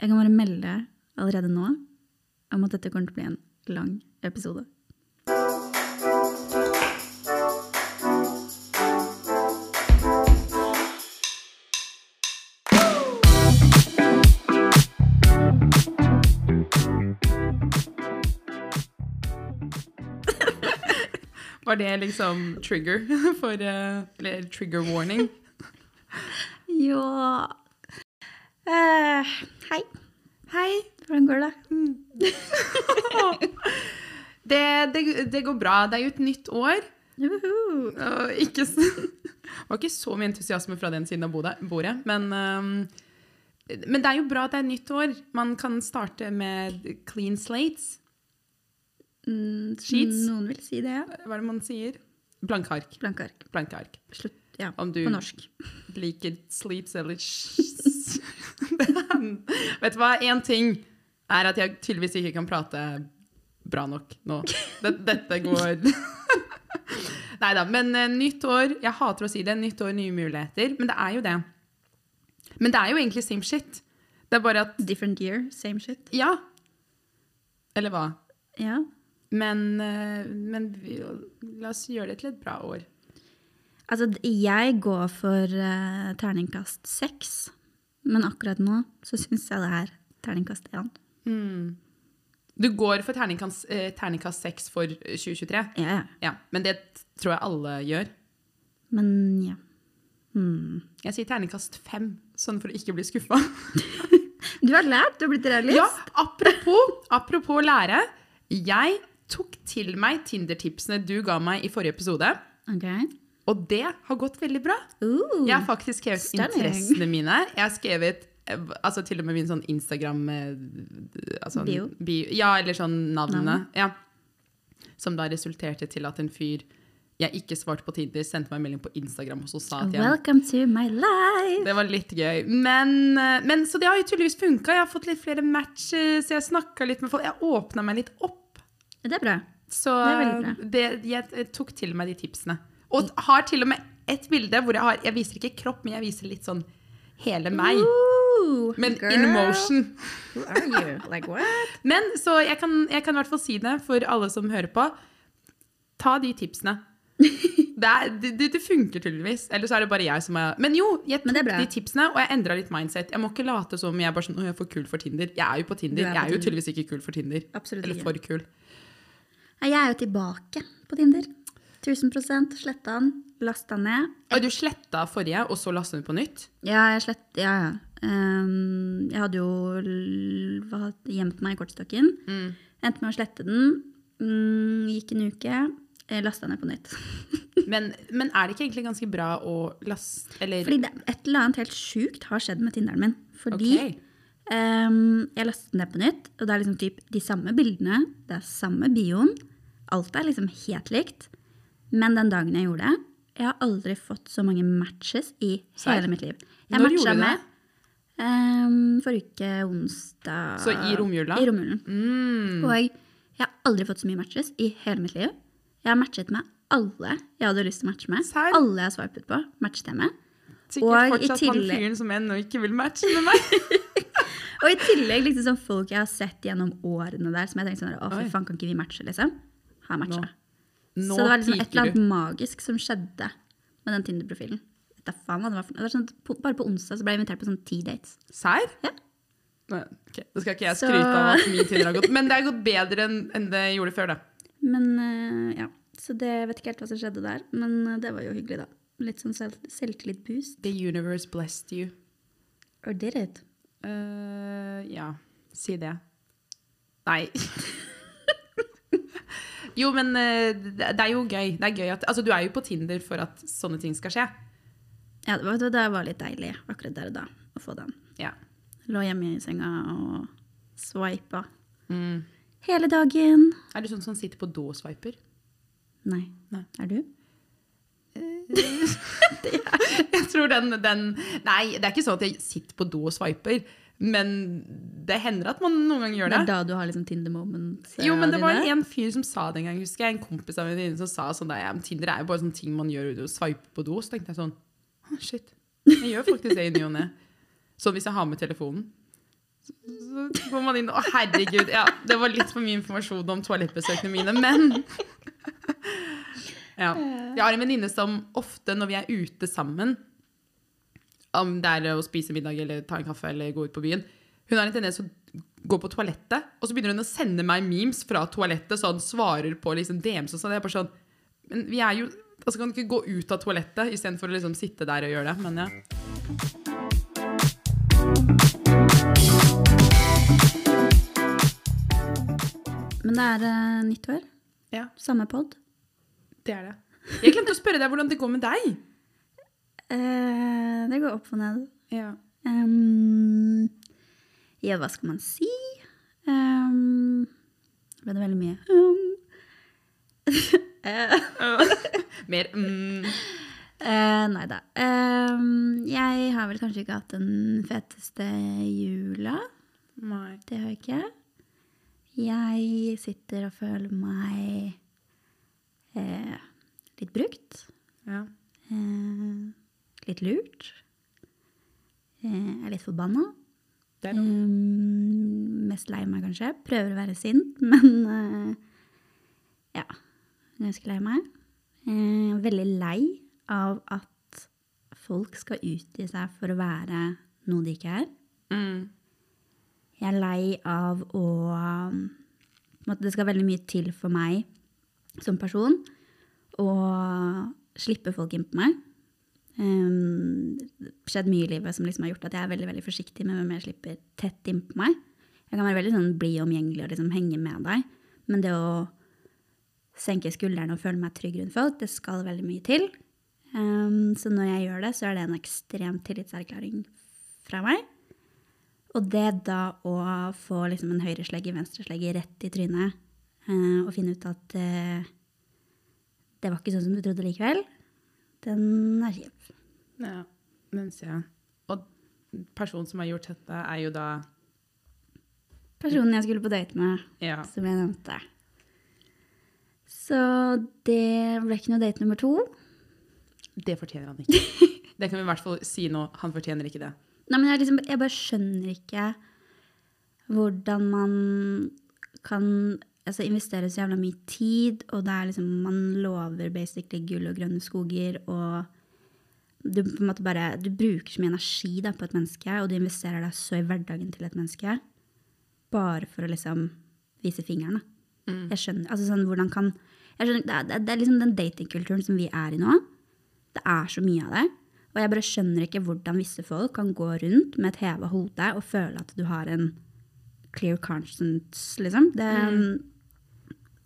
Jeg kan bare melde allerede nå om at dette kommer til å bli en lang episode. Var det liksom trigger for eh, Eller trigger warning? Ja eh, Hei. Hei. Hvordan går det? Det, det, det går bra. Det er jo et nytt år. Juhu. Og ikke så, Det var ikke så mye entusiasme fra den siden av bordet men, um, men det er jo bra at det er nytt år. Man kan starte med clean slates. Mm, Sheets? Noen vil si det, ja. Hva er det man sier? Blanke ark. Blanke ark. Blanke ark. Slutt. Ja, Om du på norsk. liker sleeps eller Vet du hva? Én ting er at jeg tydeligvis ikke kan prate bra nok nå. Dette, dette går Nei da. Men eh, nytt år Jeg hater å si det. Nytt år, nye muligheter. Men det er jo det. Men det er jo egentlig same shit. Det er bare at Different year, same shit. Ja. Eller hva? Ja. Men, eh, men vi, la oss gjøre det til et bra år. Altså, jeg går for uh, terningkast seks, men akkurat nå så syns jeg det er terningkast én. Du går for terningkast, eh, terningkast 6 for 2023? Ja, ja. Ja, men det tror jeg alle gjør. Men ja. Hmm. Jeg sier terningkast 5, sånn for å ikke bli skuffa. Du har lært, du har blitt realist. Ja, apropos, apropos lære. Jeg tok til meg Tinder-tipsene du ga meg i forrige episode. Ok. Og det har gått veldig bra. Uh, Jeg har faktisk skrevet Stunning. interessene mine. Jeg har skrevet eh, altså til og med min sånn Instagram eh, altså, Bio? Ja, eller sånn navnene. Navn. Ja. Som da resulterte til at en fyr jeg ikke svarte på Tinder, sendte meg en melding på Instagram og så sa at jeg Welcome to my life. Det var litt gøy. Men, eh, men Så det har jo tydeligvis funka. Jeg har fått litt flere matches, jeg snakka litt med folk. Jeg åpna meg litt opp. Det er bra. Så Det er bra. det, jeg, jeg tok til meg de tipsene. Og har til og med et bilde hvor jeg har Jeg viser ikke kropp, men jeg viser litt sånn hele meg. Ooh, Men girl. in motion. Who are you? Like what? Men så jeg kan, jeg kan i hvert fall si det for alle som hører på. Ta de tipsene. Det, er, det, det, funker tydeligvis. Eller så er det bare jeg som er Men jo, jeg tok de tipsene, og jeg endra litt mindset. Jeg må ikke late som jeg er bare sånn, å, jeg er for kul for Tinder. Jeg er jo på Tinder. Er på jeg er jo tydeligvis ikke kul for Tinder. Absolutt Eller for kul. Nei, Jeg er jo tilbake på Tinder. 1000% sletta den, lasta ned. Et... du sletta forrige, og så lasta du på nytt? Ja, jeg slett, ja, ja. Um, jeg hadde jo gjemt meg i kortstokken. Mm. Endte med å slette den. Mm, gikk en uke. Lasta ned på nytt. Men, men er det ikke egentlig ganske bra å laste Eller Fordi det, et eller annet helt sjukt har skjedd med Tinderen min. Fordi okay. um, jeg lastet den ned på nytt, og det er liksom typ de samme bildene, det er samme bioen. Alt er liksom helt likt. Men den dagen jeg gjorde det, jeg har aldri fått så mange matches i Serr? hele mitt liv. Jeg Når matcha gjorde du det? med ehm, forrige uke, onsdag Så i romjula? I romjulen. Mm. Og jeg, har aldri fått så mye matches i hele mitt liv. Jeg har matchet med alle jeg hadde lyst til å matche med. Serr? Alle jeg har swipet på, matchet jeg med. Sikkert Og i fortsatt han fyren som ennå ikke vil matche med meg. Og i tillegg liksom sånn folk jeg har sett gjennom årene der, som jeg tenkte sånn Å, fy faen, kan ikke vi matche, liksom? Har matcha. Nå Så det var liksom et eller annet magisk som skjedde med den Tinder-profilen. Sånn, bare på onsdag så ble jeg invitert på sånn ti dates. Serr? Ja. Okay. Da skal ikke jeg Så- skryte av at min Tinder har gått. Men det har gått bedre enn enn det gjorde før, da. Men uh, ja. Så det vet ikke helt hva som skjedde der. Men eh, det var jo hyggelig, da. Litt sånn selv, selvtillit-boost. The universe blessed you. Or did it? Uh, ja, si det. Nei. jo, men eh, det er jo gøy. Det er gøy at, altså, du er jo på Tinder for at sånne ting skal skje. Ja, det var, det var litt deilig akkurat der og da å få den. Ja. Lå hjemme i senga og swipa Mm. hele dagen. Er du sånn som sitter på do og swiper? Nei. Nei. Er du? Jeg tror den, den Nei, det er ikke sånn at jeg sitter på do og swiper. Men det hender at man noen ganger gjør Det det. er da du har liksom Tinder moments? eh, Jo, men det var en fyr som sa det en gang, husker jeg. En kompis av en venninne som sa sånn der, ja, Tinder er jo bare sånne ting man gjør å swipe på do. Så tenkte jeg sånn oh, Shit. Jeg gjør faktisk det i ny og ne. Sånn hvis jeg har med telefonen. Så, går man inn Å, herregud. Ja, det var litt for mye informasjon om toalettbesøkene mine, men ja. Jeg har en venninne som ofte når vi er ute sammen, om det er å spise middag eller ta en kaffe eller gå ut på byen, hun har en tendens til å gå på toalettet, og så begynner hun å sende meg memes fra toalettet, så han svarer på liksom DMs og sånn. Jeg er bare sånn Men vi er jo Altså, kan du ikke gå ut av toalettet istedenfor å liksom sitte der og gjøre det? Men ja. Men det er uh, nytt år. ja, Samme pod. det er det. Jeg glemte å spørre deg hvordan det går med deg. Eh, det går opp og ned. Ja. Um, ja, hva skal man si? Um, ble det veldig mye um. uh. Mer mm. Uh, Nei da. Um, jeg har vel kanskje ikke hatt den feteste jula. Nei. Det har jeg ikke. Jeg sitter og føler meg uh, litt brukt. Ja. Eh, litt lurt. Jeg er litt forbanna. Mm, mest lei meg, kanskje. Prøver å være sint, men uh, ja. Ganske lei meg. Uh, veldig lei av at folk skal utgi seg for å være noe de ikke er. Mm. Jeg er lei av å um, at Det skal veldig mye til for meg som person å slippe folk inn på meg. Um, skjedd mye i livet som liksom har gjort at jeg er veldig veldig forsiktig med hvem jeg slipper tett inn på meg. Jeg kan være veldig sånn blid og omgjengelig og liksom henge med deg, men det å senke skuldrene og føle meg trygg rundt folk, det skal veldig mye til. Um, så når jeg gjør det, så er det en ekstrem tillitserklæring fra meg. Og det da å få liksom en høyreslegge, venstreslegge rett i trynet uh, og finne ut at uh, det var ikke sånn som du trodde likevel, den er kjip. Ja, den ser jeg. Og personen som har gjort dette, er jo da Personen jeg skulle på date med, Ja. som jeg nevnte. Så det ble ikke noe date nummer to. Det fortjener han ikke. Det kan vi i hvert fall si nå. Han fortjener ikke det. Nei, men jeg, liksom, jeg bare skjønner ikke hvordan man kan altså, investerer så jævla mye tid, og det er liksom, man lover basically gull og grønne skoger, og du på en måte bare, du bruker så mye energi da, på et menneske, og du investerer deg så i hverdagen til et menneske, bare for å liksom vise fingeren. Da. Jeg skjønner, altså sånn, hvordan kan, jeg skjønner, det, er, det er liksom den datingkulturen som vi er i nå. Det er så mye av det. Og jeg bare skjønner ikke hvordan visse folk kan gå rundt med et heva hode og føle at du har en clear conscience, liksom. Det,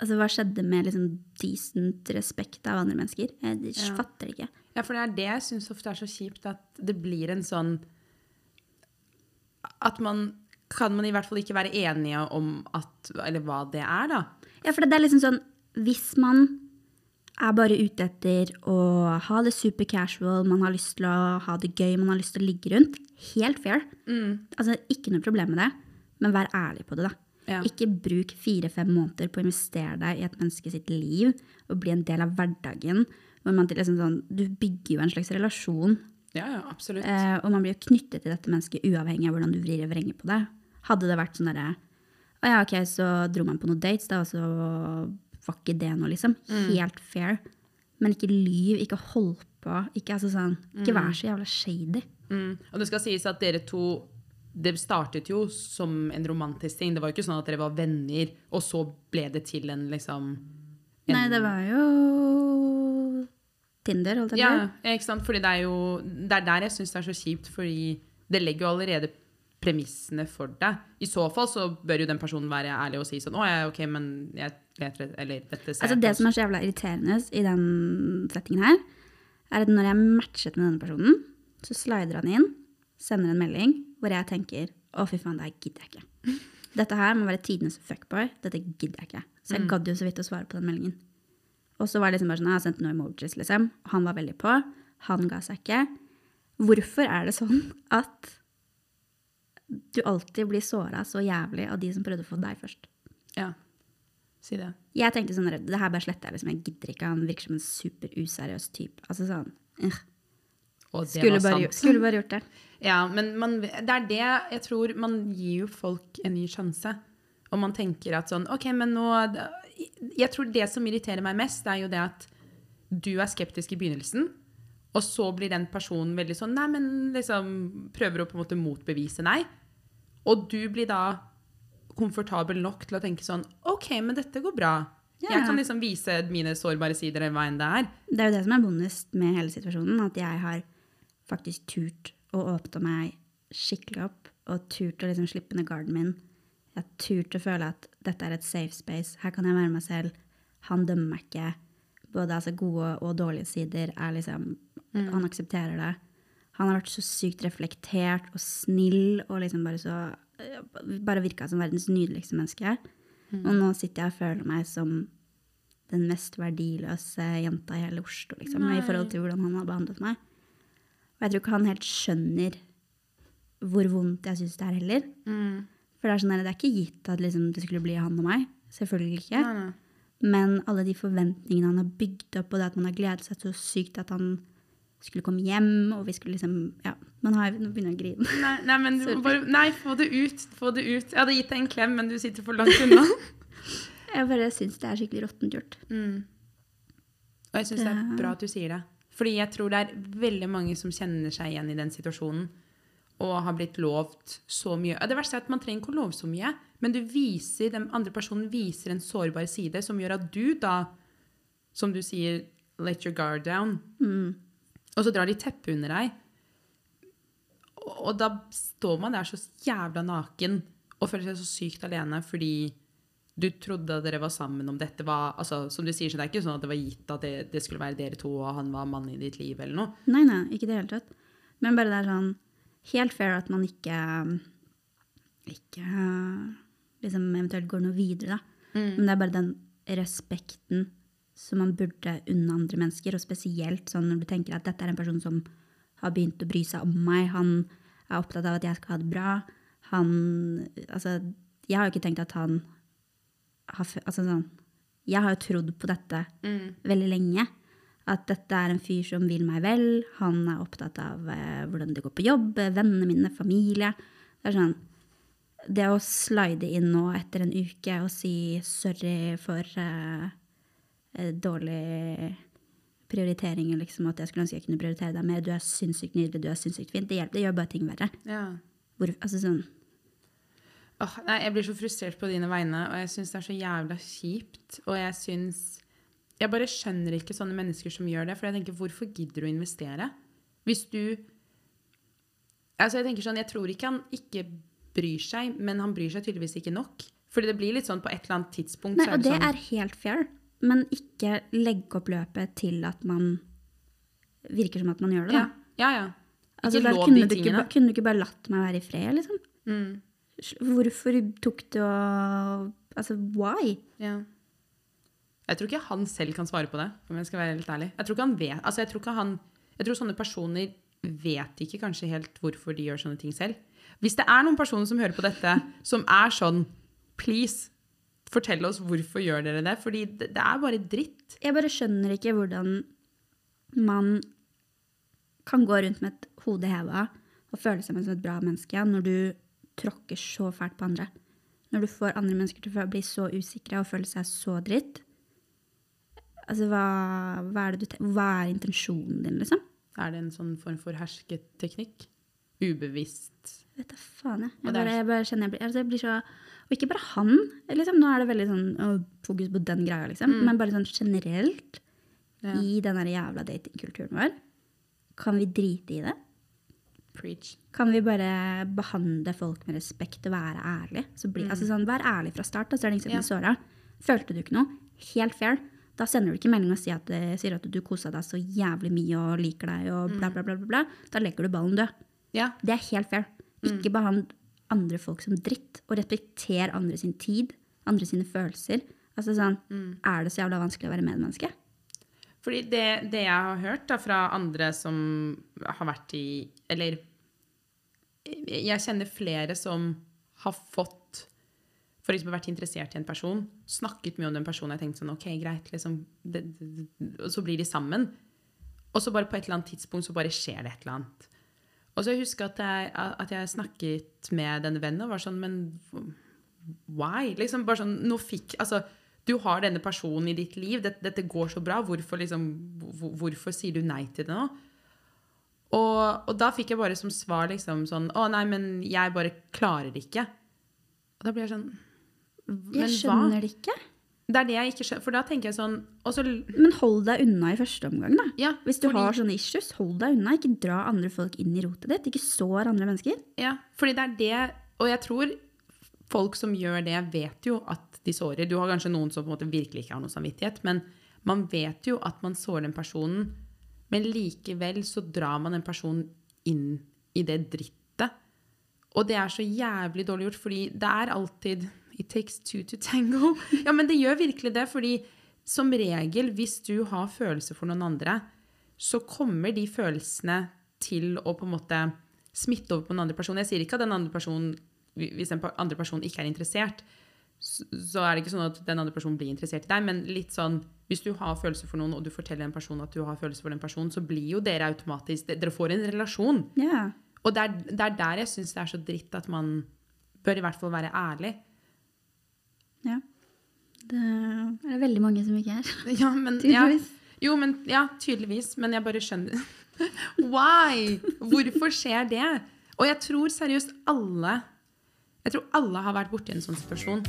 Altså, hva skjedde med liksom decent respekt av andre mennesker? Jeg Ja. fatter ikke. Ja, for det er det jeg syns ofte er så kjipt, at det blir en sånn At man kan man i hvert fall ikke være enige om at Eller hva det er, da. Ja, for det er liksom sånn Hvis man er bare ute etter å ha det super casual, man har lyst til å ha det gøy, man har lyst til å ligge rundt, helt fair. Altså, ikke noe problem med det, men vær ærlig på det, da. Ja. Ikke bruk fire-fem måneder på å investere deg i et menneske sitt liv og bli en del av hverdagen. Hvor man liksom sånn, du bygger jo en slags relasjon, Ja, ja, absolutt. eh, og man blir jo knyttet til dette mennesket uavhengig av hvordan du vrir og vrenger på det. Hadde det vært sånn derre Å ja, ok, så dro man på noen dates, da, og så var ikke det noe, liksom. Helt fair. Men ikke lyv, ikke hold på. Ikke, altså sånn, ikke vær så jævla shady. Mm. Og det skal sies at dere to Det startet jo som en romantisk ting. Det var jo ikke sånn at dere var venner, og så ble det til en liksom en, Nei, det var jo Tinder, holdt jeg på å Ja, ikke sant? Fordi det er jo Det er der jeg syns det er så kjipt, fordi det legger jo allerede premissene for deg. I så fall så bør jo den personen være ærlig og si sånn Å ja, ok, men jeg leter Eller dette ser Altså Det som er så jævla irriterende i den settingen her, er at når jeg matchet med denne personen, så slider han inn, sender en melding hvor jeg tenker å, fy faen, det her gidder jeg ikke. Dette her må være tidenes fuckboy. Dette gidder jeg ikke. Så jeg gadd jo så vidt å svare på den meldingen. Og så var det liksom bare sånn, jeg har sendt noen emojis, liksom. Han var veldig på. Han ga seg ikke. Hvorfor er det sånn at du alltid blir såra så jævlig av de som prøvde å få deg først? Ja. Si det. Jeg tenkte sånn, det her bare sletter jeg liksom, jeg gidder ikke, han virker som en super useriøs type. Altså sånn, øh. Skulle bare, sant. skulle bare gjort det. Ja, men man, det er det jeg tror Man gir jo folk en ny sjanse. Og man tenker at sånn OK, men nå Jeg tror det som irriterer meg mest, er jo det at du er skeptisk i begynnelsen, og så blir den personen veldig sånn Nei, men liksom Prøver å på en måte motbevise nei. Og du blir da komfortabel nok til å tenke sånn OK, men dette går bra. Yeah. Jeg kan liksom vise mine sårbare sider, eller hva enn det er. Det er jo det som er vondest med hele situasjonen, at jeg har faktisk turt å åpne meg skikkelig opp, og turt å liksom slippe ned garden min. Jeg har turt å føle at dette er et safe space, her kan jeg være meg selv. Han dømmer meg ikke. Både altså gode og dårlige sider er liksom Han aksepterer det. Han har vært så sykt reflektert og snill og liksom bare så Bare virka som verdens nydeligste menneske. Og nå sitter jeg og føler meg som den mest verdiløse jenta i hele Oslo, liksom, i forhold til hvordan han har behandlet meg. Og jeg tror ikke han helt skjønner hvor vondt jeg syns det er heller. For det er sånn det er ikke gitt at liksom, det skulle bli han og meg. Selvfølgelig ikke. Nei, nei. Men alle de forventningene han har bygd opp, og det at man har gledet seg så sykt at han skulle komme hjem, og vi skulle liksom Ja, man har Nå begynner jeg å grine. Nei, nei, men du bare, nei, få det ut. Få det ut. Jeg hadde gitt deg en klem, men du sitter for langt unna. Jeg bare syns det er skikkelig råttent gjort. Og jeg syns det er bra at du sier det. Fordi jeg tror det er veldig mange som kjenner seg igjen i den situasjonen. Og har blitt lovt så mye. Det verste er at man trenger ikke å love så mye, men du viser, den andre personen viser en sårbar side som gjør at du da, som du sier, let your guard down. Og så drar de teppet under deg. Og, og da står man der så jævla naken og føler seg så sykt alene fordi du trodde at dere var sammen om dette var altså, Som du sier, så det er ikke sånn at det var gitt at det, det skulle være dere to, og han var mannen i ditt liv, eller noe. Nei, nei, ikke i det hele tatt. Men bare det er sånn helt fair at man ikke ikke liksom eventuelt går noe videre, da. Men det er bare den respekten som man burde unne andre mennesker, og spesielt sånn når du tenker at dette er en person som har begynt å bry seg om meg, han er opptatt av at jeg skal ha det bra. Han Altså, jeg har jo ikke tenkt at han har Altså sånn Jeg har jo trodd på dette veldig lenge. At dette er en fyr som vil meg vel. Han er opptatt av eh, hvordan det går på jobb, eh, vennene mine, familie. Det er sånn Det å slide inn nå etter en uke og si sorry for eh, eh, dårlig prioriteringer, liksom, at jeg skulle ønske jeg kunne prioritere deg mer, du er sinnssykt nydelig, du er sinnssykt fin, det, hjelper, det gjør bare ting verre. Ja. Hvor, altså sånn, Åh, nei, jeg blir så frustrert på dine vegne, og jeg syns det er så jævla kjipt. Og jeg syns Jeg bare skjønner ikke sånne mennesker som gjør det. For jeg tenker, hvorfor gidder du å investere? Hvis du Altså, jeg tenker sånn, jeg tror ikke han ikke bryr seg, men han bryr seg tydeligvis ikke nok. Fordi det blir litt sånn på et eller annet tidspunkt Nei, så og det det sånn er helt fair, men ikke legge opp løpet til at man virker som at man gjør det, da. ja. ja. Altså, Ikke da lov kunne, du ikke, kunne du ikke bare latt meg være i fred, liksom? Mm, Hvorfor tok du å Altså, why? ja. Jeg tror ikke han selv kan svare på det, om jeg skal være helt ærlig. Jeg tror ikke han vet, altså jeg tror ikke han, jeg tror sånne personer vet ikke kanskje helt hvorfor de gjør sånne ting selv. Hvis det er noen personer som hører på dette, som er sånn, please, fortell oss hvorfor gjør dere det, fordi det, det er bare dritt. Jeg bare skjønner ikke hvordan man kan gå rundt med et hode heva og føle seg som et bra menneske når du tråkker så fælt på andre. Når du får andre mennesker til å bli så usikre og føle seg så dritt. Altså, hva, hva, er, det du, te- hva er intensjonen din, liksom? Er det en sånn form for hersketeknikk? Ubevisst. Vet da faen, jeg. Jeg bare, jeg bare kjenner jeg blir, altså jeg blir så Og ikke bare han. Liksom. Nå er det veldig sånn å, fokus på den greia, liksom. Men bare sånn generelt Ja. i den jævla datingkulturen vår. Kan vi drite i det? Preach. Kan vi bare behandle folk med respekt og være ærlig? Så bli, altså sånn, Vær ærlig fra start, da, så er det ingen som Ja. blir såra. Følte du ikke noe? Helt fair. Da sender du ikke melding og sier at, eh, sier at du kosa deg så jævlig mye og liker deg og bla, bla, bla. bla, bla. Da legger du ballen død. Ja, Det er helt fair. Ikke behandle andre folk som dritt, og respekter andre sin tid, andre sine følelser. Altså sånn, Er det så jævla vanskelig å være medmenneske? Fordi det, det jeg har hørt da, fra andre som har vært i Eller jeg kjenner flere som har fått For eksempel vært interessert i en person, snakket mye om den personen og tenkt sånn OK, greit, liksom det, det, Og så blir de sammen. Og så bare på et eller annet tidspunkt så bare skjer det et eller annet. Og så husker jeg at jeg, at jeg snakket med denne vennen og var sånn Men why? Liksom bare sånn, nå fikk, altså, Du har denne personen i ditt liv. Dette, dette går så bra. Hvorfor, liksom, hvor, hvorfor sier du nei til det nå? Og, og, da fikk jeg bare som svar liksom sånn Å, nei, men jeg bare klarer det ikke. Og da blir jeg sånn Men jeg skjønner hva? det ikke. Det er det jeg ikke skjønner. For da tenker jeg sånn også, Men hold deg unna i første omgang, da. Ja, Hvis du fordi, har sånne issues, hold deg unna. Ikke dra andre folk inn i rotet ditt. Ikke sår andre mennesker. Ja, fordi det er det Og jeg tror folk som gjør det, vet jo at de sårer. Du har kanskje noen som på en måte virkelig ikke har noe samvittighet, men man vet jo at man sårer den personen. Men likevel så drar man den personen inn i det drittet. Og det er så jævlig dårlig gjort, fordi det er alltid It takes two to tango. Ja, men det gjør virkelig det, fordi som regel, hvis du har følelser for noen andre, så kommer de følelsene til å på en måte smitte over på den andre personen. Jeg sier ikke at den andre personen hvis den andre personen ikke er interessert, så er det ikke sånn at den andre personen blir interessert i deg. Men litt sånn, hvis du har følelser for noen, og du forteller en person at du har følelser for den personen, så blir jo dere automatisk Dere får en relasjon. Yeah. Og det er, det er, der jeg syns det er så dritt at man bør i hvert fall være ærlig. Ja. Det er det veldig mange som ikke er. Ja, men, tydeligvis. Ja, jo, men, ja, tydeligvis. Men jeg bare skjønner Why? Hvorfor skjer det? Og jeg tror seriøst alle jeg tror alle har vært borti en sånn situasjon.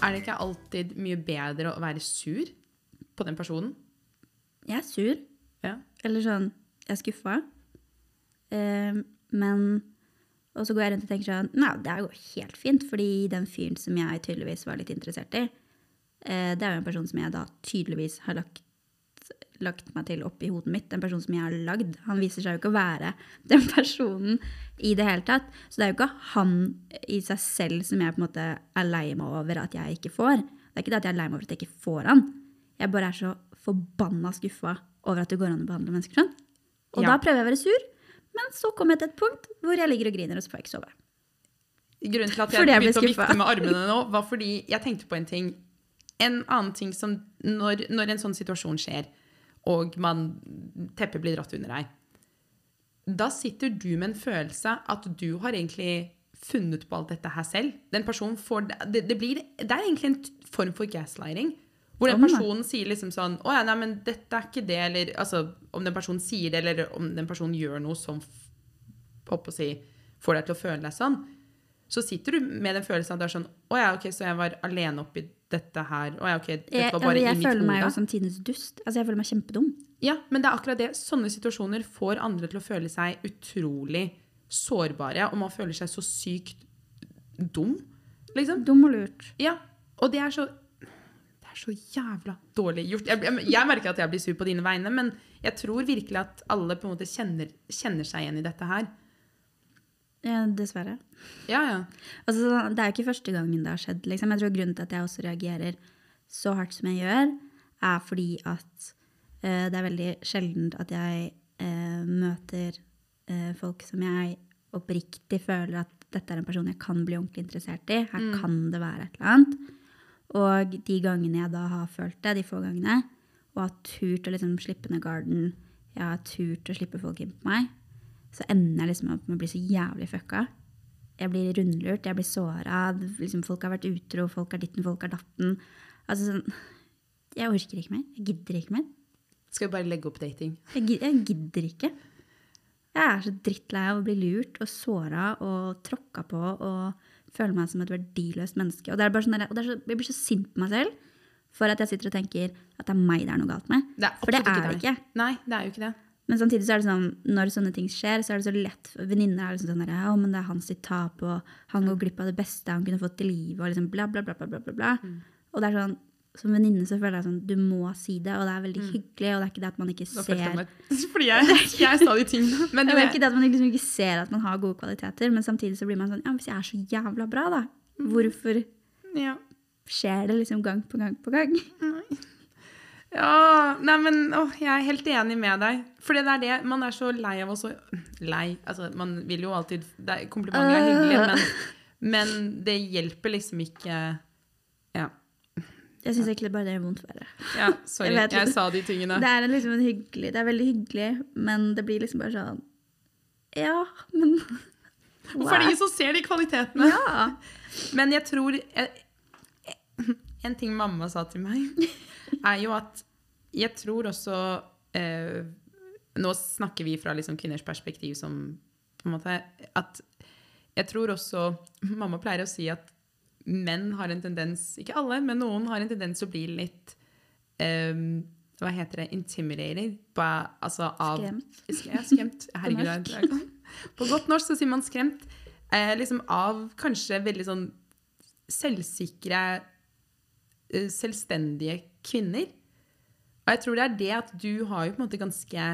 Er det ikke alltid mye bedre å være sur på den personen? Jeg er sur. Ja. Eller sånn Jeg er skuffa. Uh, men Og så går jeg rundt og tenker sånn Nei, det går helt fint, fordi den fyren som jeg tydeligvis var litt interessert i, uh, det er jo en person som jeg da tydeligvis har lagt lagt meg til oppi hodet mitt, den personen som jeg har lagd. Han viser seg jo ikke å være den personen i det hele tatt. Så det er jo ikke han i seg selv som jeg på en måte er lei meg over at jeg ikke får. Det er ikke det at jeg er lei meg over at jeg ikke får han. Jeg bare er så forbanna skuffa over at det går an å behandle mennesker sånn. Og ja. da prøver jeg å være sur, men så kommer jeg til et punkt hvor jeg ligger og griner, og så får jeg ikke sove. Grunnen til at jeg, jeg begynte å vifte med armene nå, var fordi jeg tenkte på en ting. En annen ting som når, når en sånn situasjon skjer, og man, teppet blir dratt under deg. Da sitter du med en følelse at du har egentlig funnet på alt dette her selv. Den personen får, det, det, blir, det er egentlig en form for gaslighting. Hvor den personen sier liksom sånn Å ja, nei, men dette er ikke det, eller altså, Om den personen sier det, eller om den personen gjør noe som å si, får deg til å føle deg sånn, så sitter du med den følelsen at det er sånn Å ja, ok, så jeg var alene oppi dette her Å ja, ok, dette var bare jeg, i mitt hode. Jeg føler meg jo som tidenes dust. Altså, jeg føler meg kjempedum. Ja, men det er akkurat det. Sånne situasjoner får andre til å føle seg utrolig sårbare, og man føler seg så sykt dum. Liksom. Dum og lurt. Ja, og det er så det er så jævla dårlig gjort. Jeg, jeg, jeg, merker at jeg blir sur på dine vegne, men jeg tror virkelig at alle på en måte kjenner, kjenner seg igjen i dette her. Ja, dessverre. Ja, ja. Altså, det er jo ikke første gangen det har skjedd. Liksom. Jeg tror Grunnen til at jeg også reagerer så hardt som jeg gjør, er fordi at uh, det er veldig sjeldent at jeg uh, møter uh, folk som jeg oppriktig føler at dette er en person jeg kan bli ordentlig interessert i. Her mm. kan det være et eller annet. Og de gangene jeg da har følt det, de få gangene, og har turt å liksom slippe ned garden, jeg har turt å slippe folk inn på meg, så ender jeg liksom opp med å bli så jævlig fucka. Jeg blir rundlurt, jeg blir såra. Liksom, folk har vært utro, folk er ditten, folk er datten. Altså sånn Jeg orker ikke mer. Jeg gidder ikke mer. Skal vi bare legge opp dating? Jeg, jeg gidder ikke. Jeg er så drittlei av å bli lurt og såra og tråkka på og føle meg som et verdiløst menneske. Og, det er bare sånn, og så, jeg blir så sint på meg selv for at jeg sitter og tenker at det er meg det er noe galt med. Det for det er det ikke. Nei, det er jo ikke det. Men samtidig så er det sånn, når sånne ting skjer, så er det så lett Venninner er liksom sånn der, ja, men det er hans sitt tap, og han går glipp av det beste han kunne fått i livet, og liksom bla, bla, bla. bla, bla, bla. Mm. Og det er sånn, som venninne så føler jeg sånn, du må si det, og det er veldig mm. hyggelig, og det er ikke det at man ikke da ser jeg Fordi jeg, jeg sa de tingene. Men det er ikke det at man liksom ikke ser at man har gode kvaliteter, men samtidig så blir man sånn, ja, hvis jeg er så jævla bra, da, mm. hvorfor ja. skjer det liksom gang på gang på gang? Nei. Ja, nei, men å, jeg er helt enig med deg. For det er det, man er så lei av å så Lei. Altså, man vil jo alltid det, Komplimenter er hyggelig, men, Men det hjelper liksom ikke Ja, Jeg syns egentlig bare det gjør vondt verre. ja sorry. Jeg Jeg, sa de tingene. Det er liksom en hyggelig Det er veldig hyggelig, men det blir liksom bare sånn Ja, men Hvorfor er det ingen som ser de kvalitetene? Ja. Men jeg tror jeg, En ting mamma sa til meg, er jo at jeg tror også eh, Nå snakker vi fra liksom kvinners perspektiv som på en måte At jeg tror også Mamma pleier å si at menn har en tendens Ikke alle, men noen har en tendens til å bli litt eh, Hva heter det? Intimidated? På, altså av Skremt. Ja, skremt. Herregud. jeg- På godt norsk så sier man skremt. Eh, liksom av kanskje veldig sånn selvsikre, eh, selvstendige kvinner. Og jeg tror det er det at du har jo på en måte ganske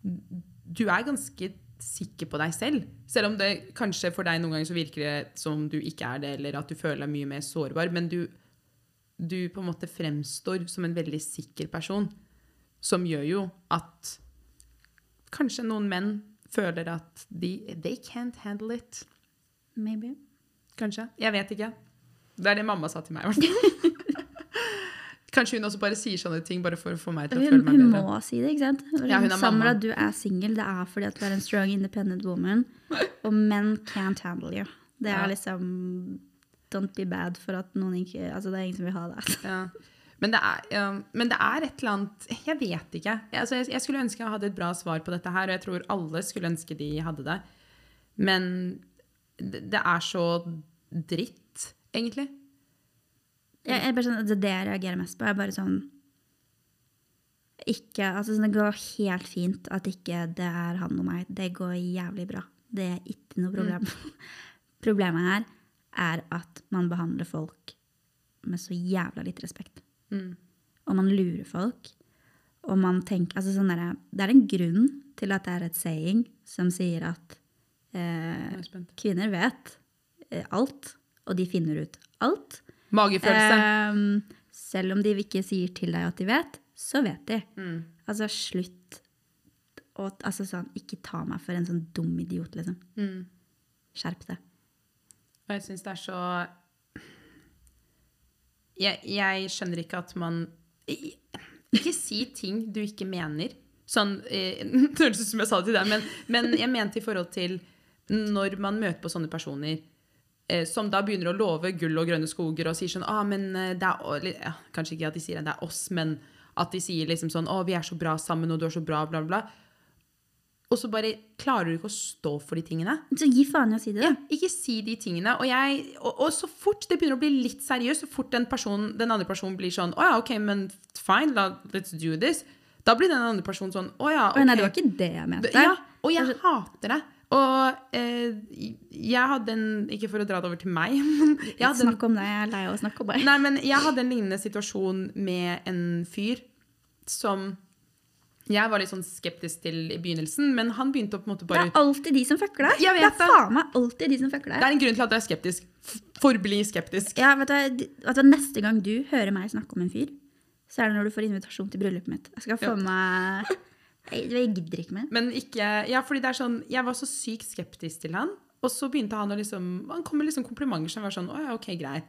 Du er ganske sikker på deg selv. Selv om det kanskje for deg noen ganger så virker det som du ikke er det, eller at du føler deg mye mer sårbar. Men du, du på en måte fremstår som en veldig sikker person. Som gjør jo at kanskje noen menn føler at de They can't handle it. Maybe. Kanskje. Jeg vet ikke. Det er det mamma sa til meg. i hvert fall. Kanskje hun også bare sier sånne ting bare for å få meg til å Hun, føle meg hun bedre. må si det, ikke sant? Ja, hun er Samra, at du er singel. Det er fordi at du er en strong, independent woman. Og menn can't handle you. Det er Ja. liksom Don't be bad for at noen ikke Altså, det er ingen som vil ha deg. Ja. Men, det er, ja, men det er et eller annet Jeg vet ikke. Jeg, altså, jeg, jeg skulle ønske jeg hadde et bra svar på dette her, og jeg tror alle skulle ønske de hadde det. Men det, det er så dritt, egentlig. Jeg, jeg sånn, det er det jeg reagerer mest på. er bare sånn ikke, altså sånn, Det går helt fint at ikke det er han og meg. Det går jævlig bra. Det er ikke noe problem. Problemet her er at man behandler folk med så jævla litt respekt. Mm. Og man lurer folk. Og man tenker, altså sånn der, Det er en grunn til at det er et saying som sier at eh, er kvinner vet eh, alt, og de finner ut alt. Magefølelse. Ehm, selv om de ikke sier til deg at de vet, så vet de. Mm. Altså, slutt å altså, sånn, Ikke ta meg for en sånn dum idiot, liksom. Mm. Skjerp deg. Og jeg syns det er så jeg, jeg skjønner ikke at man Ikke si ting du ikke mener. Sånn eh, Det høres ut som jeg sa det til deg, men, men jeg mente i forhold til når man møter på sånne personer eh, som da begynner å love gull og grønne skoger og sier sånn ah, men eh, det er, ja, Kanskje ikke at de sier det, det er oss, men at de sier liksom sånn Å, vi er så bra sammen, og du er så bra, bla, bla. Og så bare klarer du ikke å stå for de tingene. Så gi faen i å si det. Ja, da. ikke si de tingene. Og, jeg, og, og så fort det begynner å bli litt seriøst, så fort den, personen, den andre personen blir sånn Å ja, OK, men fine, la, let's do this. Da blir den andre personen sånn Å ja, OK. Nei, det var ikke det jeg mente. Ja, og jeg hater det. Og eh, jeg hadde en Ikke for å dra det over til meg, Snakk om det. Jeg er lei av å snakke om det. Nei, men jeg hadde en lignende situasjon med en fyr som jeg var litt sånn skeptisk til i begynnelsen, men han begynte å på en måte bare Det er alltid de som fucker deg. Det er faen meg alltid de som fucker Det er en grunn til at jeg er skeptisk. Forbli skeptisk. Ja, vet du, vet du, neste gang du hører meg snakke om en fyr, så er det når du får invitasjon til bryllupet mitt. Jeg skal få Ja. meg jeg, jeg gidder ikke mer. Men ikke Ja, fordi det er sånn Jeg var så sykt skeptisk til han, og så begynte han å liksom Han kom med liksom komplimenter som var sånn Å ja, OK, greit.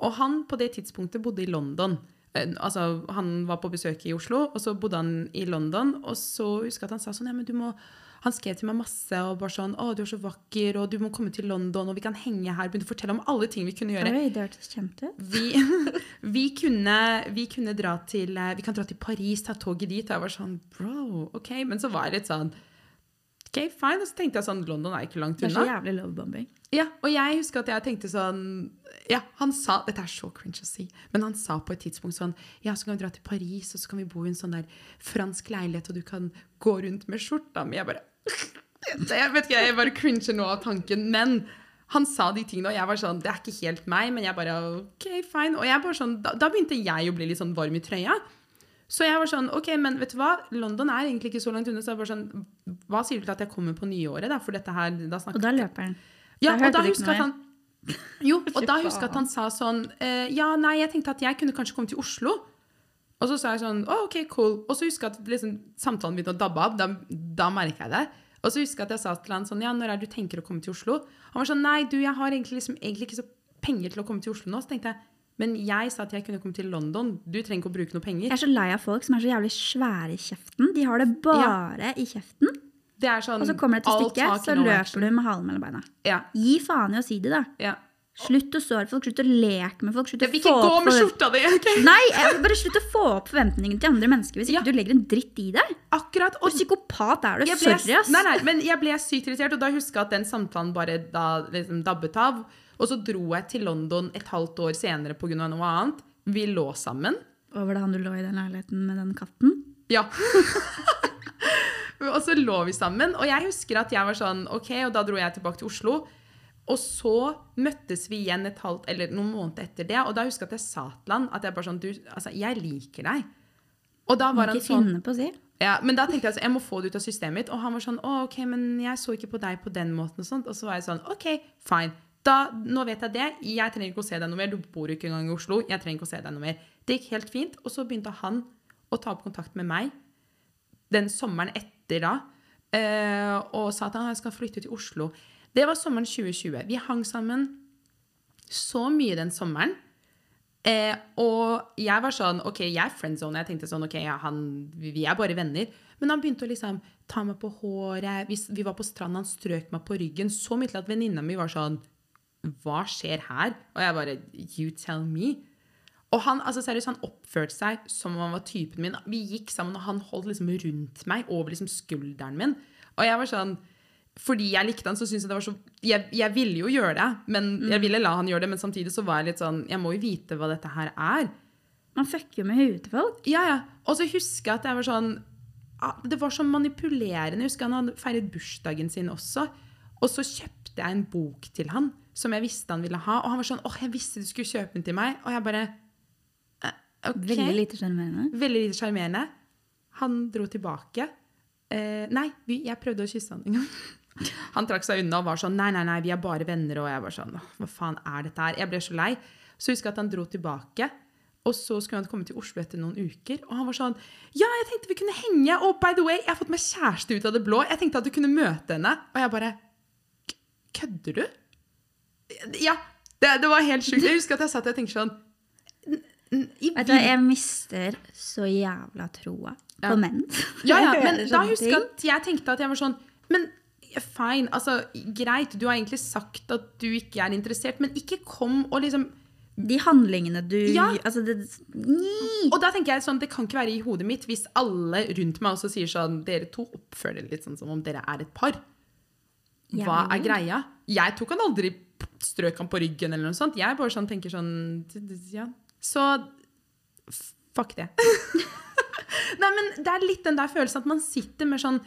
Og han på det tidspunktet bodde i London. Eh, Altså, Han var på besøk i Oslo, og så bodde han i London. Og så husker jeg at han sa sånn Ja, men du må Han skrev til meg masse og bare sånn Å, du er så vakker, og du må komme til London, og vi kan henge her. Begynte å fortelle om alle ting vi kunne gjøre. Oi, det hørtes kjent ut. Vi, vi, kunne, vi kunne dra til eh, Vi kan dra til Paris, ta toget dit. Og jeg var sånn Bro, OK. Men så var jeg litt sånn OK, fine. Og så tenkte jeg sånn London er ikke langt unna. Det er så jævlig lovebombing. Ja, og jeg husker at jeg tenkte sånn Ja, han sa Dette er så cringe å si, men han sa på et tidspunkt sånn Ja, så kan vi dra til Paris, og så kan vi bo i en sånn der fransk leilighet, og du kan gå rundt med skjorta mi. Jeg bare Jeg vet ikke, jeg bare cringer nå av tanken. Men han sa de tingene, og jeg var sånn Det er ikke helt meg, men jeg bare OK, fine. Og jeg bare sånn, da, da begynte jeg å bli litt sånn varm i trøya. Så jeg var sånn OK, men vet du hva? London er egentlig ikke så langt unna. Så jeg bare sånn Hva sier du til at jeg kommer på nyåret, da? For dette her Da Og snakker da løper han. ja, Da og da husker jeg at han Jo, og da husker jeg at han sa sånn eh, Ja, nei, jeg tenkte at jeg kunne kanskje komme til Oslo. Og så sa jeg sånn oh, OK, cool. Og så husker jeg at liksom, samtalen begynte å dabbe av. Da, da merka jeg det. Og så husker jeg at jeg sa til han sånn, ja, når er det du tenker å komme til Oslo? Han var sånn, nei, du, jeg har egentlig, liksom, egentlig ikke så penger til å komme til Oslo nå. Så tenkte jeg, men jeg sa at jeg kunne komme til London. Du trenger ikke å bruke noe penger. Jeg er så lei av folk som er så jævlig svære i kjeften. De har det bare i kjeften. Det er sånn, Og så kommer det til stykket, så løper du med halen mellom beina. Ja, Gi faen i å si det, da. ja. Slutt å såre folk, slutt å leke med folk. Slutt å Jeg vil få ikke gå med skjorta di! ok? Nei, bare slutt å få opp forventningene til andre mennesker hvis ikke Ja. du legger en dritt i deg. Akkurat. Og psykopat er du. Sorry, ass. nei, nei, men jeg ble sykt irritert, og da husker jeg at den samtalen bare da liksom dabbet av. Og så dro jeg til London et halvt år senere pga. noe annet. Vi lå sammen. Og var det han du lå i den leiligheten med den katten? Ja. og så lå vi sammen, og jeg husker at jeg var sånn OK, og da dro jeg tilbake til Oslo. Og så møttes vi igjen et halvt, eller noen måneder etter det, og da husker jeg at jeg sa til han at jeg bare sånn Du, altså, jeg liker deg. Og da var han ikke sånn finne på å si. ja, Men da tenkte jeg altså, jeg må få det ut av systemet mitt. Og han var sånn Å, OK, men jeg så ikke på deg på den måten og sånt. Og så var jeg sånn OK, fine. Da, nå vet jeg det. Jeg trenger ikke å se deg noe mer. Du bor ikke engang i Oslo. Jeg trenger ikke å se deg noe mer. Det gikk helt fint. Og så begynte han å ta opp kontakt med meg den sommeren etter da. eh, og sa at han skal flytte til Oslo. Det var sommeren 2020. Vi hang sammen så mye den sommeren. Eh, og jeg var sånn OK, jeg er friendzone. Jeg tenkte sånn OK, ja, han, vi er bare venner. Men han begynte å liksom ta meg på håret. Vi, vi var på stranda, han strøk meg på ryggen. Så mye til at venninna mi var sånn Hva skjer her? Og jeg bare You tell me. Og han altså seriøst, han oppførte seg som om han var typen min. Vi gikk sammen, og han holdt liksom rundt meg over liksom skulderen min. Og jeg var sånn Fordi jeg likte han, så syntes jeg det var så jeg, jeg ville jo gjøre det, men jeg ville la han gjøre det, men samtidig så var jeg litt sånn Jeg må jo vite hva dette her er. Man fucker jo med huet til folk. Ja, ja. Og så husker jeg at jeg var sånn ah, Det var så manipulerende. Jeg husker han hadde feiret bursdagen sin også. Og så kjøpte jeg en bok til han som jeg visste han ville ha. Og han var sånn åh, jeg visste du skulle kjøpe den til meg. Og jeg bare eh, ok. Veldig lite sjarmerende. Veldig lite sjarmerende. Han dro tilbake. Eh, nei, jeg prøvde å kysse han en gang. Han trakk seg unna og var sånn Nei, nei, nei, vi er bare venner. Og jeg var sånn Hva faen er dette her? Jeg ble så lei. Så husker jeg at han dro tilbake. Og så skulle han komme til Oslo etter noen uker. Og han var sånn Ja, jeg tenkte vi kunne henge. Og by the way, jeg har fått meg kjæreste ut av det blå. Jeg tenkte at du kunne møte henne. Og jeg bare Kødder du? Ja. Det, det var helt sjukt. Jeg husker at jeg satt og tenkte sånn Vet du hva, jeg mister så jævla troa Ja. på menn. Ja, ja, men da husker jeg at jeg tenkte at jeg var sånn Men fine, altså greit, du har egentlig sagt at du ikke er interessert, men ikke kom og liksom De handlingene du Ja. Altså, det! Og da tenker jeg sånn, det kan ikke være i hodet mitt hvis alle rundt meg også sier sånn Dere to oppfører dere litt sånn som om dere er et par. Hva er greia? Jeg tok han aldri strøk han på ryggen eller noe sånt. Jeg bare sånn tenker sånn Ja. Så fuck det. Nei, men det er litt den der følelsen at man sitter med sånn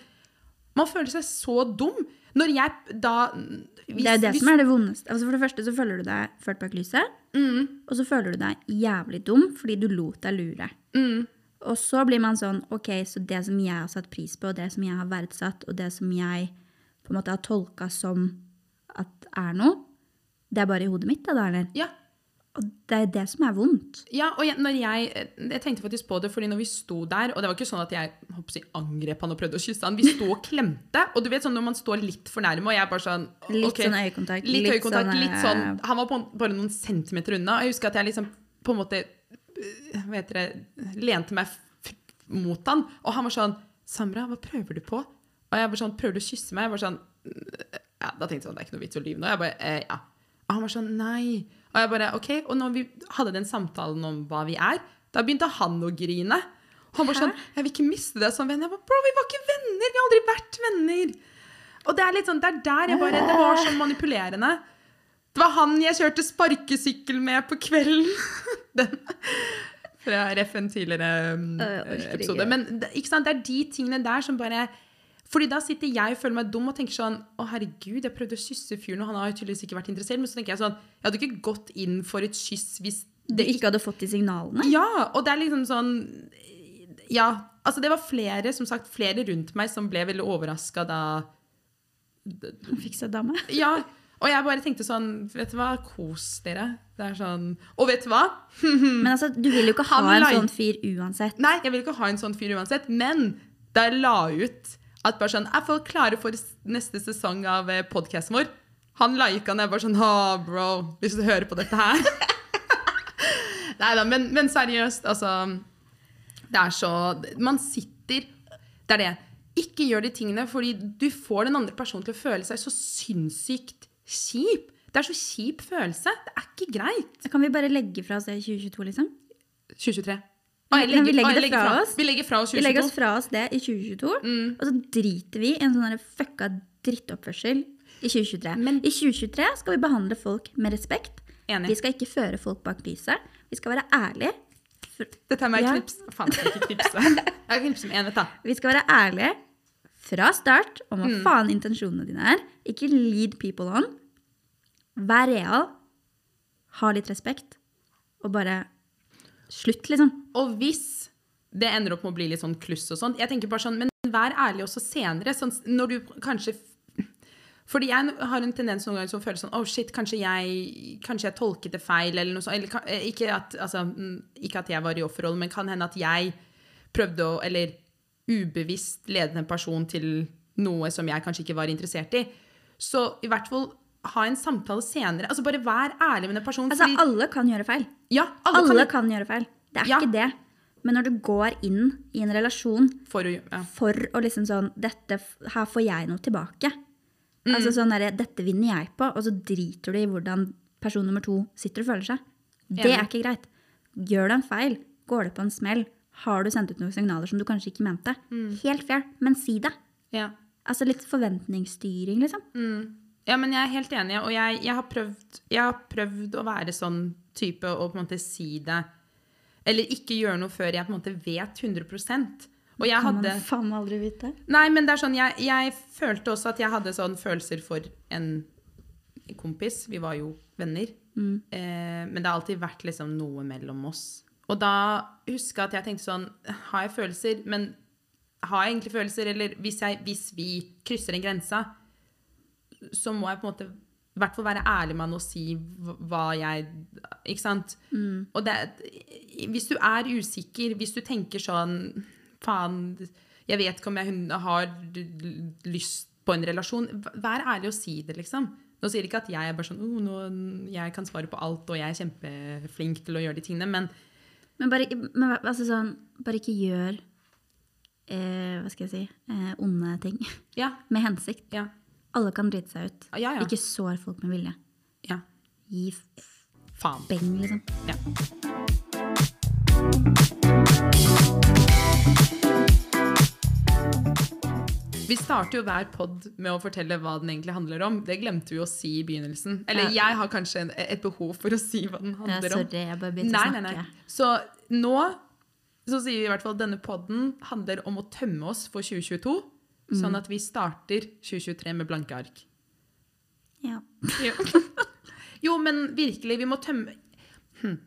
Man føler seg så dum. Når jeg da hvis- Det er det hvis- som er det vondeste. Altså, for det første så føler du deg ført bak lyset. Mm. Og så føler du deg jævlig dum fordi du lot deg lure. Mm. Og så blir man sånn OK, så det som jeg har satt pris på, og det som jeg har verdsatt, og det som jeg på en måte har tolka som at er noe, det er bare i hodet mitt, da, eller? Ja. Og det er det som er vondt. Ja, og jeg, når jeg, jeg tenkte faktisk på det, fordi når vi sto der Og det var ikke sånn at jeg håper angrep han og prøvde å kysse han. Vi sto og klemte. Og du vet sånn når man står litt for nærme, og jeg bare sånn Litt ok, sånn øyekontakt. Litt øyekontakt, sånn, litt eh, sånn Han var på, bare noen centimeter unna. Og jeg husker at jeg liksom på en måte øh, Hva heter det Lente meg mot han. Og han var sånn Samra, hva prøver du på? Og jeg var sånn Prøver du å kysse meg? Jeg var sånn ja, Da tenkte jeg sånn, det er ikke noe vits å lyve nå. Jeg bare, eh, ja. Og han var sånn Nei. Og jeg bare, ok. Og når vi hadde den samtalen om hva vi er, da begynte han å grine. Og han var sånn Jeg vil ikke miste deg som venn. Jeg bare, Bro, vi var ikke venner! Vi har aldri vært venner! Og det er litt sånn, det er der jeg bare Det var så manipulerende. Det var han jeg kjørte sparkesykkel med på kvelden. Den. Fra ref en tidligere um, orker episode. Men det, det er de tingene der som bare fordi da sitter jeg og føler meg dum og tenker sånn Å, herregud, jeg prøvde å kysse fyren, og han har jo tydeligvis ikke vært interessert. Men så tenker jeg sånn Jeg hadde ikke gått inn for et kyss hvis Du det ikke hadde fått de signalene. Ja, og det er liksom sånn Ja. Altså, det var flere, som sagt, flere rundt meg som ble veldig overraska da Han Fikk seg dame. Ja. Og jeg bare tenkte sånn Vet du hva, kos dere. Det er sånn Og vet du hva? Men altså, du vil jo ikke ha en sånn fyr uansett. Nei, jeg vil ikke ha en sånn fyr uansett, men da jeg la ut At bare sånn Jeg får klare for neste sesong av podkasten vår? Han lika den. Jeg bare sånn Ha, bro, hvis du hører på dette her. Nei da, men, men seriøst, altså Det er så Man sitter Det er det. Ikke gjør de tingene, fordi du får den andre personen til å føle seg så sinnssykt kjip. Det er så kjip følelse. Det er ikke greit. Så Kan vi bare legge fra oss det i 2022, liksom? 2023. Nei, vi legger det fra oss. Vi legger fra oss Vi legger oss fra oss det i 2022, Mm. og så driter vi i en sånn fucka drittoppførsel i 2023. Men- I 2023 skal vi behandle folk med respekt. Enig. Vi skal ikke føre folk bak lyset. Vi skal være ærlige. For- Dette er Ja. knips. Faen, jeg ikke knipse. Jeg kan knipse med en, vet du. Vi skal være ærlige fra start om hva Mm. faen intensjonene dine er. Ikke lead people on. Vær real. Ha litt respekt. Og bare slutt, liksom. Og hvis det ender opp med å bli litt sånn kluss og sånt, jeg tenker bare sånn, men vær ærlig også senere. Sånn, når du kanskje Fordi jeg har en tendens noen ganger som føler sånn Oh shit, kanskje jeg, kanskje jeg tolket det feil, eller noe sånt. Eller, eh, ikke, at, altså, mm, ikke at jeg var i offerrollen, men kan hende at jeg prøvde å Eller ubevisst lede en person til noe som jeg kanskje ikke var interessert i. Så i hvert fall ha en samtale senere. Altså Bare vær ærlig med den personen. Altså, fordi- alle kan gjøre feil. ja, alle, Alle kan, kan gjøre feil. Det er Ja. ikke det. Men når du går inn i en relasjon for å, ja. for å liksom sånn dette, Her får jeg noe tilbake. Mm. Altså sånn der, Dette vinner jeg på. Og så driter du i hvordan person nummer to sitter og føler seg. Det er ikke greit. Gjør du en feil, går det på en smell, har du sendt ut noen signaler som du kanskje ikke mente, Mm. helt fair, men si det. ja. Altså litt forventningsstyring, liksom. Ja, men jeg er helt enig, og jeg, jeg, har prøvd, jeg har prøvd å være sånn type og på en måte si det Eller ikke gjøre noe før jeg på en måte vet 100% Og jeg Kan man faen meg aldri vite. Nei, men det er sånn, jeg, jeg følte også at jeg hadde sånn følelser for en kompis. Vi var jo venner. Eh, men det har alltid vært liksom noe mellom oss. Og da husker jeg at jeg tenkte sånn Har jeg følelser? Men har jeg egentlig følelser? Eller hvis, jeg, hvis vi krysser en grense, så må jeg på en måte i hvert fall være ærlig med han og si hva- jeg Ikke sant? Og det, hvis du er usikker, hvis du tenker sånn Faen, jeg vet ikke om jeg har lyst på en relasjon. Vær ærlig og si det, liksom. Nå sier ikke at jeg er bare sånn oh, nå, Jeg kan svare på alt, og jeg er kjempeflink til å gjøre de tingene, men Men bare, men, altså sånn, bare ikke gjør eh, Hva skal jeg si eh, onde ting ja. med hensikt. Ja. Alle kan drite seg ut. Ja, ja. Ikke sår folk med vilje. ja. Gi Faen. beng, liksom. Ja. Vi starter jo hver pod med å fortelle hva den egentlig handler om. Det glemte vi å si i begynnelsen. Eller Ja. jeg har kanskje en, et behov for å si hva den Ja, handler om. sorry, jeg bare Nei, nei, nei. Så nå så sier vi i hvert fall at denne podden handler om å tømme oss for 2022. Mm. Sånn at vi starter 2023 med blanke ark. Ja. Jo. jo, men virkelig, vi må tømme hm.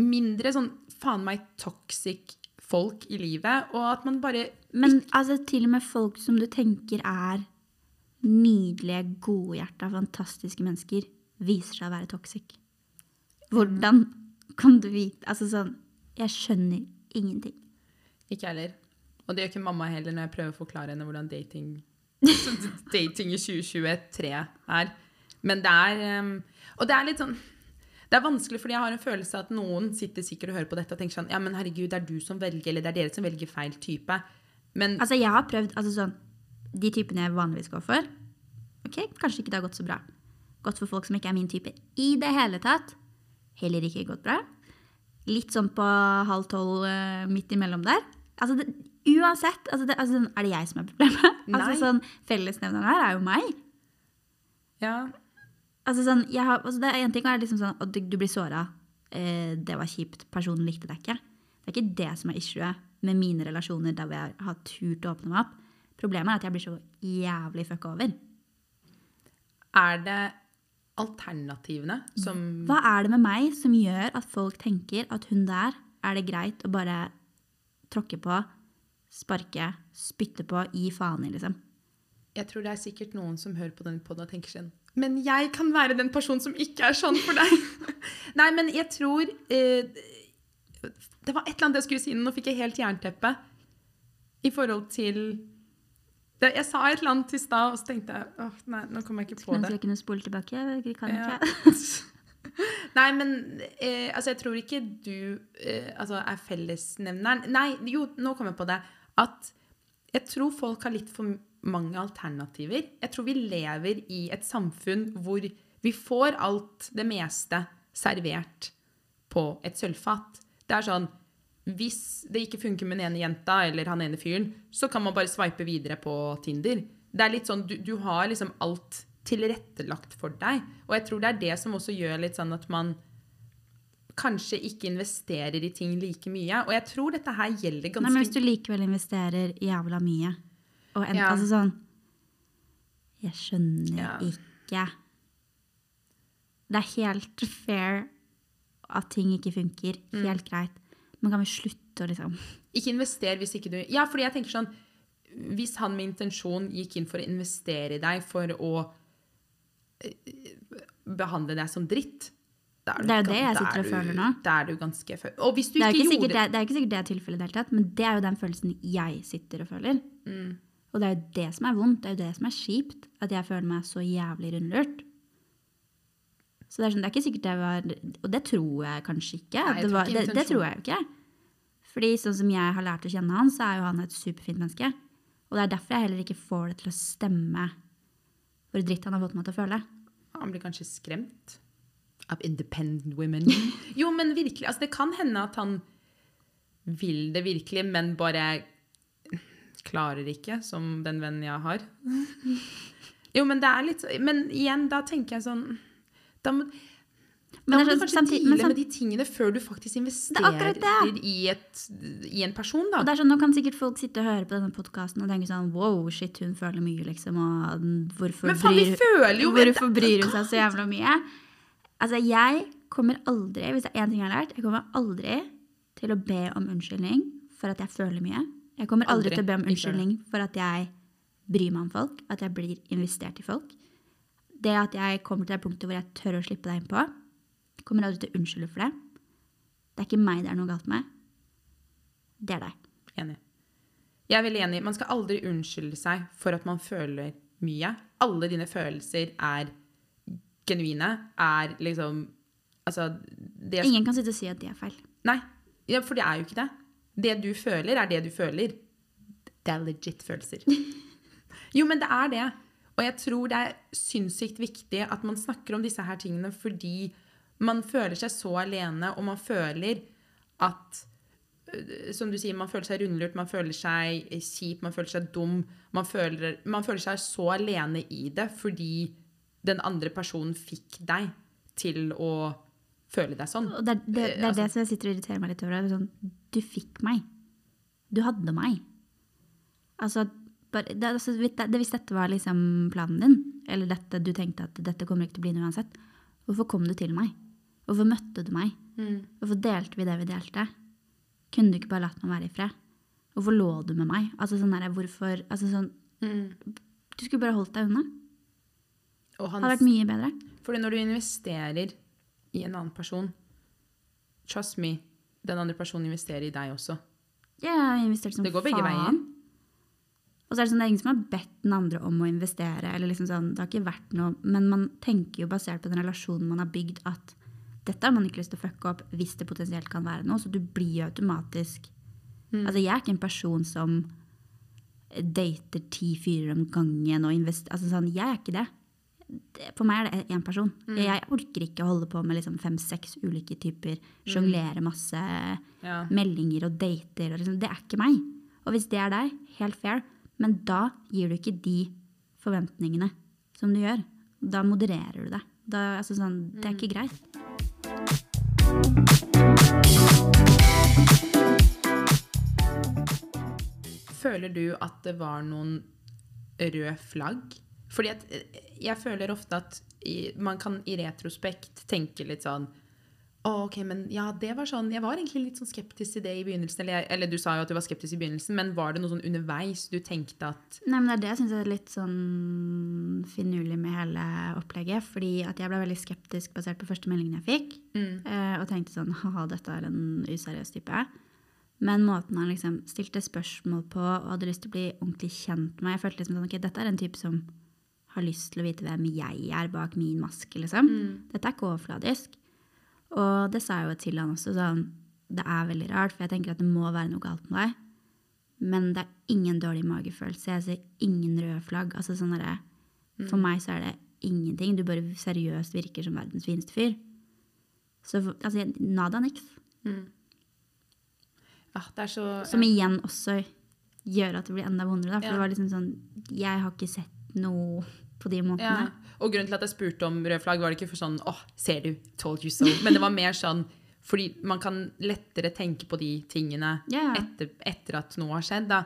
Mindre sånn faen meg toxic folk i livet, og at man bare Men altså, til og med folk som du tenker er nydelige, godhjerta, fantastiske mennesker, viser seg å være toxic. Hvordan kan du vite Altså sånn Jeg skjønner ingenting. Ikke heller. Og det gjør ikke mamma heller når jeg prøver å forklare henne hvordan dating, dating i 2023 er. Men det er um, Og det er litt sånn det er vanskelig, fordi jeg har en følelse av at noen sitter sikkert og hører på dette og tenker sånn Ja, men herregud, det er du som velger, eller det er dere som velger feil type. Men Altså, jeg har prøvd altså sånn De typene jeg vanligvis går for, ok, kanskje ikke det har gått så bra. Gått for folk som ikke er min type i det hele tatt. Heller ikke gått bra. Litt sånn på halv tolv eh, midt imellom der. Altså, det, uansett, altså det, altså, er det jeg som er problemet? Altså, Nei. sånn, Fellesnevneren her er jo meg. ja, Altså, sånn, har, altså, det er en ting er liksom sånn at du, du blir såra. Eh, det var kjipt. Personen likte deg ikke. Det er ikke det som er issuet med mine relasjoner der jeg har turt å åpne meg opp. Problemet er at jeg blir så jævlig fucka over. Er det alternativene som Hva er det med meg som gjør at folk tenker at hun der er det greit å bare tråkke på, sparke, spytte på, gi faen i, liksom? Jeg tror det er sikkert noen som hører på den podden og tenker sånn Men jeg kan være den personen som ikke er sånn for deg. Nei, men jeg tror eh, Det var et eller annet jeg skulle si, nå fikk jeg helt jernteppe. I forhold til Det, jeg sa et eller annet i stad, og så tenkte jeg åh, nei, nå kommer jeg ikke på det. Skulle ikke kunne spole tilbake? Jeg kan Ja. ikke. Nei, men eh, altså, jeg tror ikke du eh, altså, er fellesnevneren. Nei, jo, nå kom jeg på det. At jeg tror folk har litt for mange alternativer. Jeg tror vi lever i et samfunn hvor vi får alt det meste servert på et sølvfat. Det er sånn Hvis det ikke funker med den ene jenta eller han ene fyren, så kan man bare sveipe videre på Tinder. Det er litt sånn, du, du har liksom alt tilrettelagt for deg. Og jeg tror det er det som også gjør litt sånn at man kanskje ikke investerer i ting like mye. Og jeg tror dette her gjelder ganske Nei, men hvis du likevel investerer jævla mye og en, Ja. Altså sånn Jeg skjønner Ja. ikke. Det er helt fair at ting ikke funker. Mm. Helt greit. Men kan vi slutte å liksom Ikke invester hvis ikke du Ja, fordi jeg tenker sånn Hvis han med intensjon gikk inn for å investere i deg for å eh, behandle deg som dritt da du Det er jo det jeg sitter og føler nå. Da er du ganske fø- Og hvis du det er, jo ikke ikke gjorde sikkert det, det er ikke sikkert det er tilfellet i det hele tatt, men det er jo den følelsen jeg sitter og føler. Mm. Og det er jo det som er vondt, det er jo det som er kjipt, at jeg føler meg så jævlig rundlurt. Så det er, sånn, det er ikke sikkert det var Og det tror jeg kanskje ikke. Nei, jeg det, var, ikke det, det tror jeg jo ikke. Fordi sånn som jeg har lært å kjenne han, så er jo han et superfint menneske. Og det er derfor jeg heller ikke får det til å stemme hvor dritt han har fått meg til å føle. Han blir kanskje skremt av independent women. Jo, men virkelig. Altså, det kan hende at han vil det virkelig, men bare klarer ikke, som den vennen jeg har. Jo, men det er litt Men igjen, da tenker jeg sånn Da må, da må du sånn- kanskje samtidig- deale men med de tingene før du faktisk investerer i, et, i en person, da. Og det er sånn, Nå kan sikkert folk sitte og høre på denne podkasten og tenke sånn Wow, shit, hun føler mye, liksom. Og hvorfor, Men faen, vi bryr, føler jo hvorfor bryr hun seg så jævla mye? Altså, jeg kommer aldri, hvis det er én ting jeg har lært, jeg kommer aldri til å be om unnskyldning for at jeg føler mye. Jeg kommer aldri, Aldri. til å be om unnskyldning for at jeg bryr meg om folk, at jeg blir investert i folk. Det at jeg kommer til det punktet hvor jeg tør å slippe deg innpå, kommer aldri til å unnskylde for det. Det er ikke meg det er noe galt med. Det er deg. Enig. Jeg er veldig enig. Man skal aldri unnskylde seg for at man føler mye. Alle dine følelser er genuine. Er liksom Altså det Ingen kan sitte og si at det er feil. Nei, ja, for det er jo ikke det. Det du føler, er det du føler. Det er legit følelser. Jo, men det er det. Og jeg tror det er sinnssykt viktig at man snakker om disse her tingene fordi man føler seg så alene, og man føler at øh, som du sier, man føler seg rundlurt, man føler seg kjip, man føler seg dum. Man føler, man føler seg så alene i det fordi den andre personen fikk deg til å føle deg sånn. Det, det, det er altså- det som jeg sitter og irriterer meg litt over. er Sånn, du fikk meg. Du hadde meg. Altså, bare, det, altså hvis, det, hvis dette var liksom planen din, eller dette, du tenkte at dette kommer ikke til å bli noe uansett, hvorfor kom du til meg? Hvorfor møtte du meg? Hvorfor delte vi det vi delte? Kunne du ikke bare latt meg være i fred? Hvorfor lå du med meg? Altså sånn der, hvorfor, altså sånn, Du skulle bare holdt deg unna. Og Det har vært mye bedre. Fordi når du investerer i en annen person Trust me, den andre personen investerer i deg også. Jeg har investert som Det går begge faen. veier. Og så er det sånn, det er ingen som har bedt den andre om å investere. eller liksom sånn, det har ikke vært noe, Men man tenker jo basert på den relasjonen man har bygd, at dette har man ikke lyst til å fucke opp hvis det potensielt kan være noe. Så du blir jo automatisk Altså, jeg er ikke en person som dater ti fyrer om gangen og investerer Altså sånn, jeg er ikke det. Det- For meg er det én person. Jeg orker ikke å holde på med liksom fem-seks ulike typer. Sjonglere masse Ja. meldinger og dater. Og liksom, det er ikke meg. Og hvis det er deg, helt fair. Men da gir du ikke de forventningene som du gjør. Da modererer du det. Da, altså sånn, det er ikke greit. Føler du at det var noen røde flagg? Fordi at eh, jeg føler ofte at i, man kan i retrospekt tenke litt sånn ok, men ja, det var sånn Jeg var egentlig litt sånn skeptisk til det i begynnelsen. Eller, jeg- eller du sa jo at du var skeptisk i begynnelsen, men var det noe sånn underveis du tenkte at Nei, men Det er det jeg syns er litt sånn finurlig med hele opplegget. Fordi at jeg ble veldig skeptisk basert på første meldingen jeg fikk. Mm. Og tenkte sånn ha-ha, dette er en useriøs type. Men måten han liksom stilte spørsmål på og hadde lyst til å bli ordentlig kjent med Jeg følte liksom sånn, ok, dette er en type som har lyst til å vite hvem jeg er bak min maske. liksom. Dette er ikke overfladisk. Og det sa jeg jo til han også. sånn, Det er veldig rart, for jeg tenker at det må være noe galt med deg. Men det er ingen dårlig magefølelse. Jeg ser ingen røde flagg. altså sånn derre- For meg så er det ingenting. Du bare seriøst virker som verdens fineste fyr. Så altså, nada niks. Det er så Som igjen også gjør at det blir enda vondere. Da, for Ja. det var liksom sånn Jeg har ikke sett noe på de ja. Og grunnen til at jeg spurte om rød flagg, var det ikke for sånn åh, ser du, told you so. Men det var mer sånn fordi man kan lettere tenke på de tingene yeah. etter, etter at noe har skjedd. Da.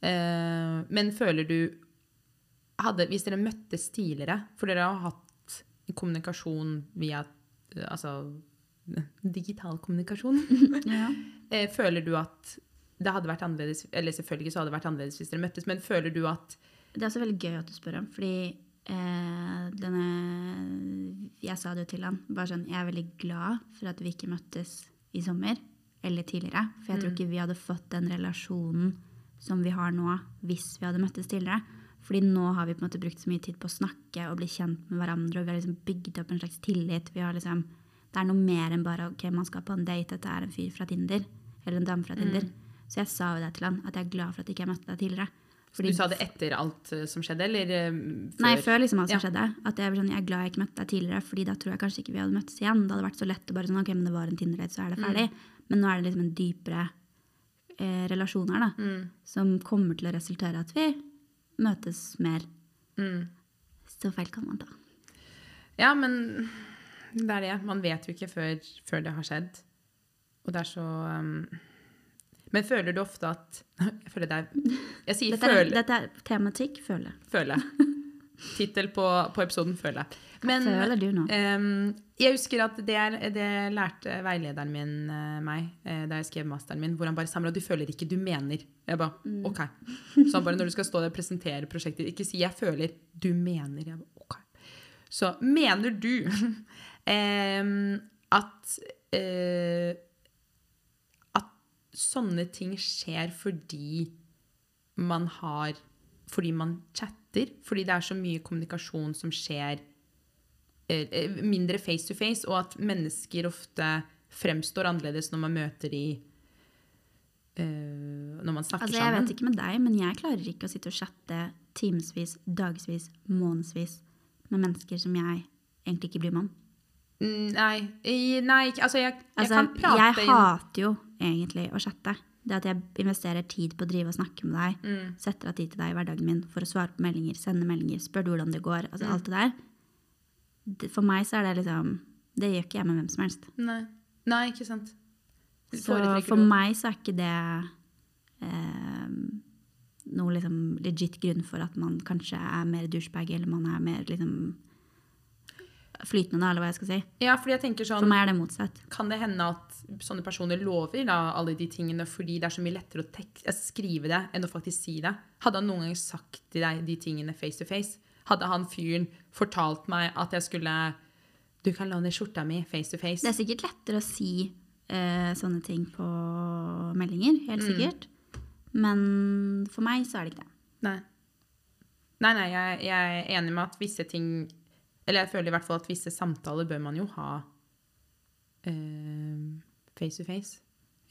Uh, men føler du hadde, Hvis dere møttes tidligere, for dere har hatt kommunikasjon via altså digital kommunikasjon, Ja. eh, føler du at det hadde vært annerledes Eller selvfølgelig så hadde det vært annerledes hvis dere møttes, men føler du at Det er også veldig gøy at du spør om, fordi eh, denne Jeg sa det jo til han. Bare sånn, Jeg er veldig glad for at vi ikke møttes i sommer eller tidligere. For jeg tror ikke vi hadde fått den relasjonen som vi har nå, hvis vi hadde møttes tidligere. Fordi nå har vi på en måte brukt så mye tid på å snakke og bli kjent med hverandre. Og vi har liksom bygd opp en slags tillit. Vi har liksom, det er noe mer enn bare ok, man skal på en date, dette er en fyr fra Tinder. Eller en dame fra Tinder. Så jeg sa jo det til han, at jeg er glad for at jeg ikke møtte deg tidligere. Fordi- Du sa det etter alt eh, som skjedde, eller eh, før? Nei, før liksom alt som Ja. skjedde. At jeg, sånn, jeg er glad jeg ikke møtte deg tidligere, fordi da tror jeg kanskje ikke vi hadde møttes igjen. Det hadde vært så lett å bare sånn, ok, men det var en Tinder-date, så er det ferdig. Men nå er det liksom en dypere eh, relasjon her, da. Mm. Som kommer til å resultere i at vi møtes mer. Mm. Så feil kan man ta. Ja, men det er det. Man vet jo ikke før, før det har skjedd. Og det er så um, Men føler du ofte at Jeg føler det er Jeg sier Dette er, føle. dette er tematikk, føle. føle. Tittel på, på episoden 'Føle'. Men Føler du nå? um, jeg husker at det, er, det lærte veilederen min uh, meg uh, da jeg skrev masteren min, hvor han bare samla du føler ikke, du mener. Jeg bare Mm. OK. Så han bare når du skal stå der og presentere prosjektet, ikke si 'jeg føler', du mener. Jeg bare, OK. Så mener du um, at uh, sånne ting skjer fordi man har Fordi man chatter? Fordi det er så mye kommunikasjon som skjer eh, eh, mindre face to face, og at mennesker ofte fremstår annerledes når man møter de eh, Når man snakker Altså, jeg sammen? vet ikke med deg, men jeg klarer ikke å sitte og chatte timevis, dagevis, månedsvis med mennesker som jeg egentlig ikke bryr meg om. Nei, nei altså jeg, jeg Altså, kan prate jeg hater jo egentlig å chatte. Det at jeg investerer tid på å drive og snakke med deg, Mm. setter av tid til deg i hverdagen min for å svare på meldinger, sende meldinger, spørre du hvordan det går, altså Mm. alt det der. Det- For meg så er det liksom Det gjør ikke jeg med hvem som helst. Nei. nei, ikke sant. Så for meg så er ikke det eh, noe liksom legit grunn for at man kanskje er mer douchebag, eller man er mer liksom flytende, da, eller hva jeg skal si. Ja, fordi jeg tenker sånn For meg er det motsatt. Kan det hende at sånne personer lover da, alle de tingene fordi det er så mye lettere å eh, skrive det enn å faktisk si det? Hadde han noen gang sagt til deg de tingene face to face? Hadde han fyren fortalt meg at jeg skulle Du kan låne skjorta mi face to face. Det er sikkert lettere å si eh, sånne ting på meldinger, helt Mm. sikkert. Men for meg så er det ikke det. Nei. Nei, nei, jeg, jeg er enig med at visse ting Eller jeg føler i hvert fall at visse samtaler bør man jo ha eh, face to face,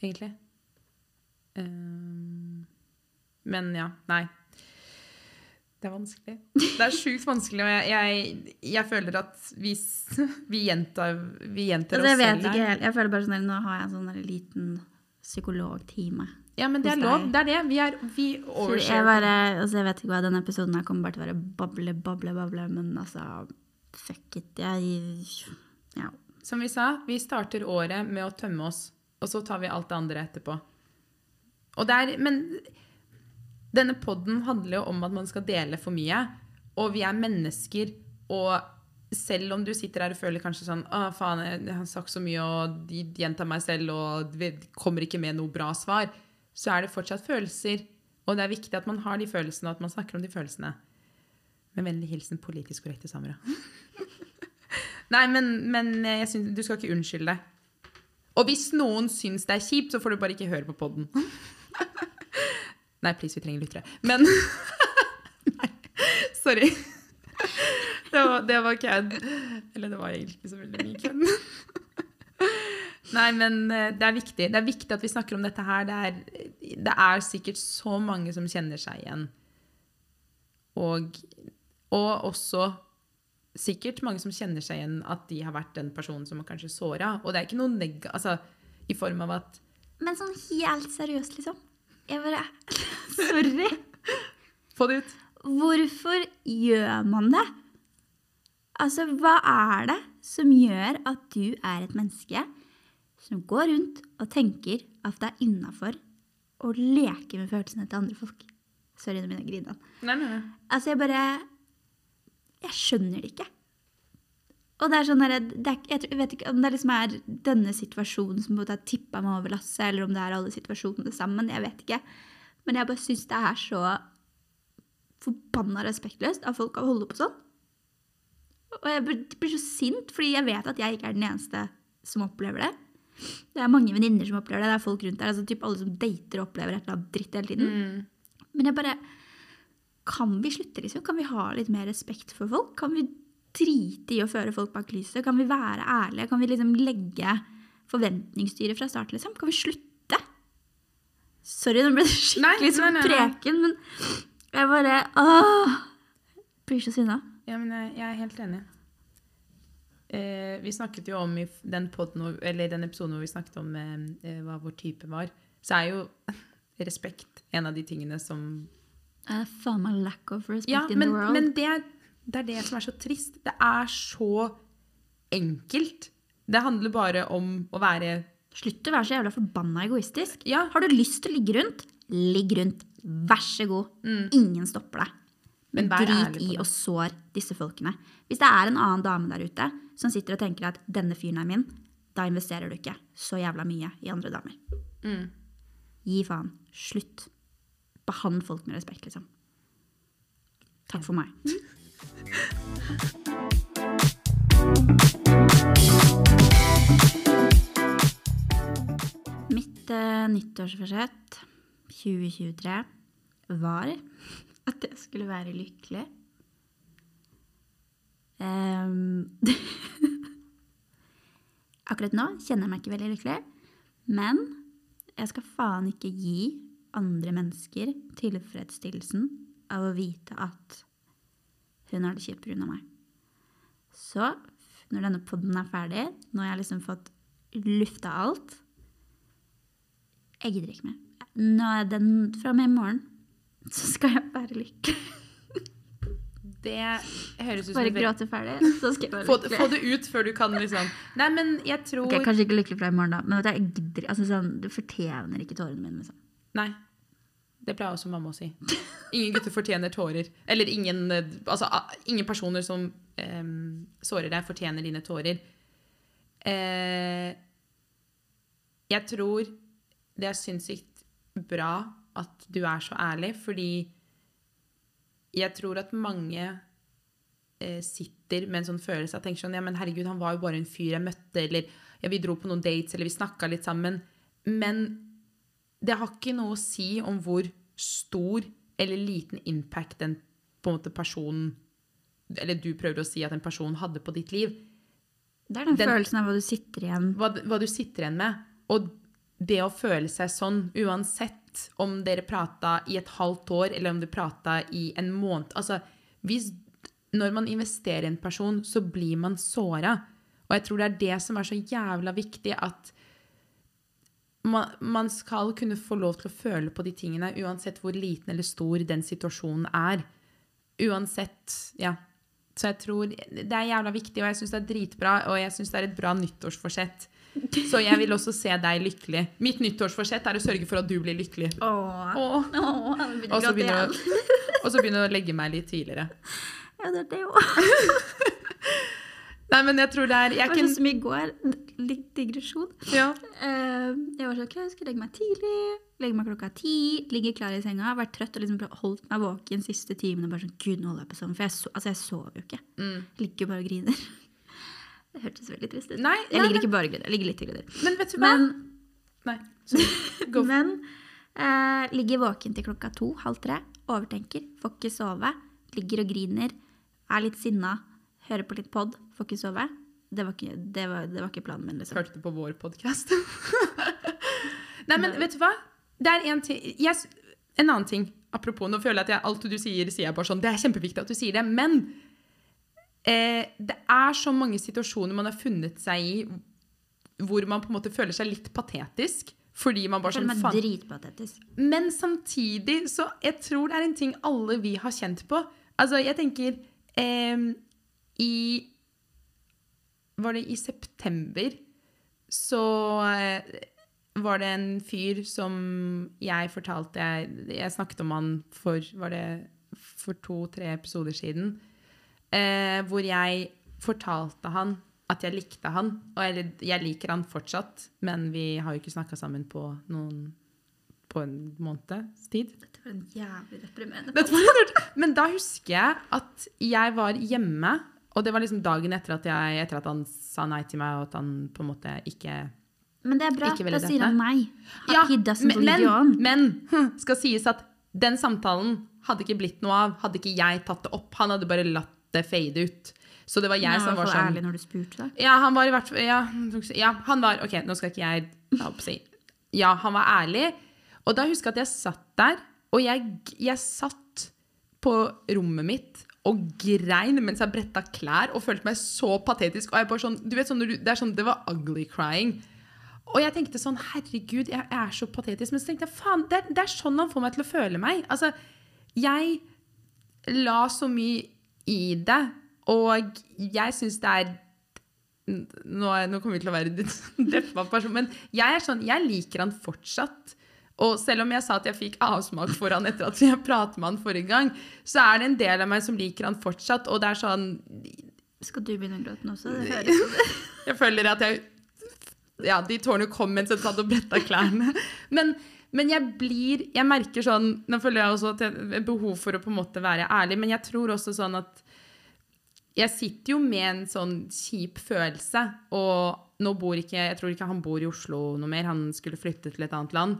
egentlig. Eh, men ja, nei. Det er vanskelig. Det er sjukt vanskelig, og jeg, jeg, jeg føler at vi, vi gjentar, vi gjentar Altså, jeg oss vet selv ikke helt. Jeg føler bare sånn at Nå har jeg en sånn liten psykologtime. Ja, men det er lov. Det er det. Vi, er, vi Så Jeg, bare, altså, jeg vet ikke hva denne episoden her kommer bare til å være bable, bable, bable, men altså Fuck it. Jeg Ja. Som vi sa, vi starter året med å tømme oss, og så tar vi alt det andre etterpå. Og det er, men denne podden handler jo om at man skal dele for mye, og vi er mennesker, og selv om du sitter her og føler kanskje sånn Å, faen, jeg har sagt så mye, og de gjentar meg selv, og vi kommer ikke med noe bra svar, så er det fortsatt følelser. Og det er viktig at man har de følelsene, og at man snakker om de følelsene. Med vennlig hilsen politisk korrekte Samra. Nei, men, men jeg synes, du skal ikke unnskylde deg. Og hvis noen syns det er kjipt, så får du bare ikke høre på poden. Nei, please, vi trenger lyttere. Men Nei, sorry. Det var, det var kødd. Eller det var egentlig ikke så veldig mye kødd. Nei, men eh, det er viktig. Det er viktig at vi snakker om dette her. Det er, det er sikkert så mange som kjenner seg igjen. Og, og også sikkert mange som kjenner seg igjen at de har vært den personen som har kanskje såra. Og det er ikke noe neg... Altså, i form av at Men sånn helt seriøst, liksom. Jeg bare Sorry. Få det ut. Hvorfor gjør man det? Altså, hva er det som gjør at du er et menneske som går rundt og tenker at det er innafor å leke med følelsene til andre folk? Sorry, nå begynner jeg å grine. Nei, nei, nei. Altså, jeg bare Jeg skjønner det ikke. Og det er sånn der, det er, Jeg vet ikke om det liksom er denne situasjonen som har tippa meg over lasset, eller om det er alle situasjonene sammen. Jeg vet ikke. Men jeg bare syns det er så forbanna respektløst at folk å holde på sånn. Og jeg blir, så sint, fordi jeg vet at jeg ikke er den eneste som opplever det. Det er mange venninner som opplever det. Det er folk rundt der. altså typ Alle som dater opplever et eller annet dritt hele tiden. Mm. Men jeg bare Kan vi slutte, liksom? Kan vi ha litt mer respekt for folk? Kan vi drite i å føre folk bak lyset? Kan vi være ærlige? Kan vi liksom legge forventningsstyret fra start, liksom? Kan vi slutte? Sorry, nå ble det skikkelig som nei, nei, nei. preken, men jeg bare Åh! Blir så sinna. Ja, men jeg, jeg er helt enig. Eh, vi snakket jo om i den, podden, den episoden hvor vi snakket om eh, eh, hva vår type var, så er jo respekt en av de tingene som Uh, faen meg lack of respect Ja, in men, the world. men det, er, det er det som er så trist. Det er så enkelt. Det handler bare om å være Slutt å være så jævla forbanna egoistisk. Ja. Har du lyst til å ligge rundt, ligg rundt. Vær så god. Ingen stopper deg. Men Men drit i å sår disse folkene. Hvis det er en annen dame der ute som sitter og tenker at 'denne fyren er min', da investerer du ikke så jævla mye i andre damer. Mm. Gi faen. Slutt. Behandl folk med respekt, liksom. Takk for meg. Mitt uh, nyttårsforsett 2023 var at jeg skulle være lykkelig. Um, akkurat nå kjenner jeg meg ikke veldig lykkelig, men jeg skal faen ikke gi andre mennesker tilfredsstillelsen av å vite at hun har det kjipt pga. meg. Så når denne podden er ferdig, når jeg har liksom fått lufta alt Jeg gidder ikke mer. Nå er den fra meg i morgen, så skal jeg være lykkelig. Det høres ut som Bare gråte ferdig, så skal jeg være lykkelig. få det ut før du kan liksom Nei, men jeg tror okay, kanskje ikke lykkelig fra i morgen, da, men jeg gidder altså, sånn, Du fortjener ikke tårene mine. Liksom. Nei. Det pleier også mamma å si. Ingen gutter fortjener tårer. Eller ingen, eh, altså, ingen personer som eh, sårer deg, fortjener dine tårer. Eh, jeg tror det er sinnssykt bra at du er så ærlig, fordi jeg tror at mange eh, sitter med en sånn følelse og tenker sånn, ja, men herregud, han var jo bare en fyr jeg møtte, eller ja, vi dro på noen dates, eller vi snakka litt sammen. Men det har ikke noe å si om hvor stor eller liten impact den måte personen Eller du prøver å si at en person hadde på ditt liv. Det er den, Den- følelsen av hva du sitter igjen Hva, hva du sitter igjen med. Og det å føle seg sånn, uansett om dere prata i et halvt år, eller om du prata i en måned Altså, hvis Når man investerer i en person, så blir man såra. Og jeg tror det er det som er så jævla viktig, at man, man skal kunne få lov til å føle på de tingene, uansett hvor liten eller stor den situasjonen er. Uansett, ja. Så jeg tror det er jævla viktig, og jeg syns det er dritbra, og jeg syns det er et bra nyttårsforsett. Så jeg vil også se deg lykkelig. Mitt nyttårsforsett er å sørge for at du blir lykkelig. Åh. Åh. Åh, Og så begynne, å- å legge meg litt tidligere. Ja, det er det òg. Nei, men jeg tror det er Det jeg var kan, sånn som i går. Litt digresjon. ja. Eh, jeg var sånn, ok, jeg skal legge meg tidlig, legge meg klokka ti, ligge klar i senga, vært trøtt og liksom holdt meg våken siste timene. Bare sånn, gud, nå holder jeg på sånn. For jeg, so altså, jeg sover jo ikke. mm, ligger bare og griner. Det hørtes veldig trist ut. Nei, jeg nei, ligger ikke bare og griner. Jeg ligger litt og griner. Men vet du hva? Men, Nei. Men eh, ligger våken til klokka to, halv tre, overtenker, får ikke sove, ligger og griner, er litt sinna, hører på litt pod, får ikke sove. Det var ikke, det var, det var ikke planen min, liksom. Hørte du på vår podkast? Nei, men vet du hva? Det er en ting yes, En annen ting. Apropos, nå føler jeg at jeg, alt du sier, sier jeg bare sånn Det er kjempeviktig at du sier det. Men eh, det er så mange situasjoner man har funnet seg i hvor man på en måte føler seg litt patetisk. Fordi man bare sånn meg dritpatetisk. Men samtidig så Jeg tror det er en ting alle vi har kjent på. Altså, jeg tenker eh, I Var det i september så eh, var det en fyr som jeg fortalte Jeg, jeg snakket om han for Var det for to-tre episoder siden? Eh, hvor jeg fortalte han at jeg likte han. Og jeg, jeg liker han fortsatt, men vi har jo ikke snakka sammen på noen på en måneds tid. Dette var en jævlig deprimerende. Men da husker jeg at jeg var hjemme, og det var liksom dagen etter at, jeg, etter at han sa nei til meg, og at han på en måte ikke Men det er bra. Da sier han nei. Ja, men, men, skal sies at den samtalen hadde ikke blitt noe av, hadde ikke jeg tatt det opp. Han hadde bare latt det fade ut. Så det var jeg som var sånn ærlig når du spurte, da. Ja, han var i hvert fall ja, ja, han var Ok, nå skal ikke jeg holdt si. Ja, han var ærlig. Og da husker jeg at jeg satt der, og jeg, jeg satt på rommet mitt og grein mens jeg bretta klær og følte meg så patetisk. Og jeg bare sånn, du vet sånn, det, er sånn, det var ugly crying. Og jeg tenkte sånn, herregud, jeg er så patetisk. Men så tenkte jeg, faen, det det er sånn han får meg til å føle meg. Altså, jeg la så mye i det, og jeg syns det er nå, nå kommer vi til å være deppa person, men jeg er sånn, jeg liker han fortsatt. Og selv om jeg sa at jeg fikk avsmak for han etter at jeg pratet med han forrige gang, så er det en del av meg som liker han fortsatt, og det er sånn Skal du begynne å gråte nå også? Det høres Jeg føler at jeg Ja, de tårene kom mens jeg satt og bretta klærne. Men, men jeg blir Jeg merker sånn Nå føler jeg også at jeg behov for å på en måte være ærlig, men jeg tror også sånn at jeg sitter jo med en sånn kjip følelse, og nå bor ikke Jeg tror ikke han bor i Oslo noe mer, han skulle flytte til et annet land.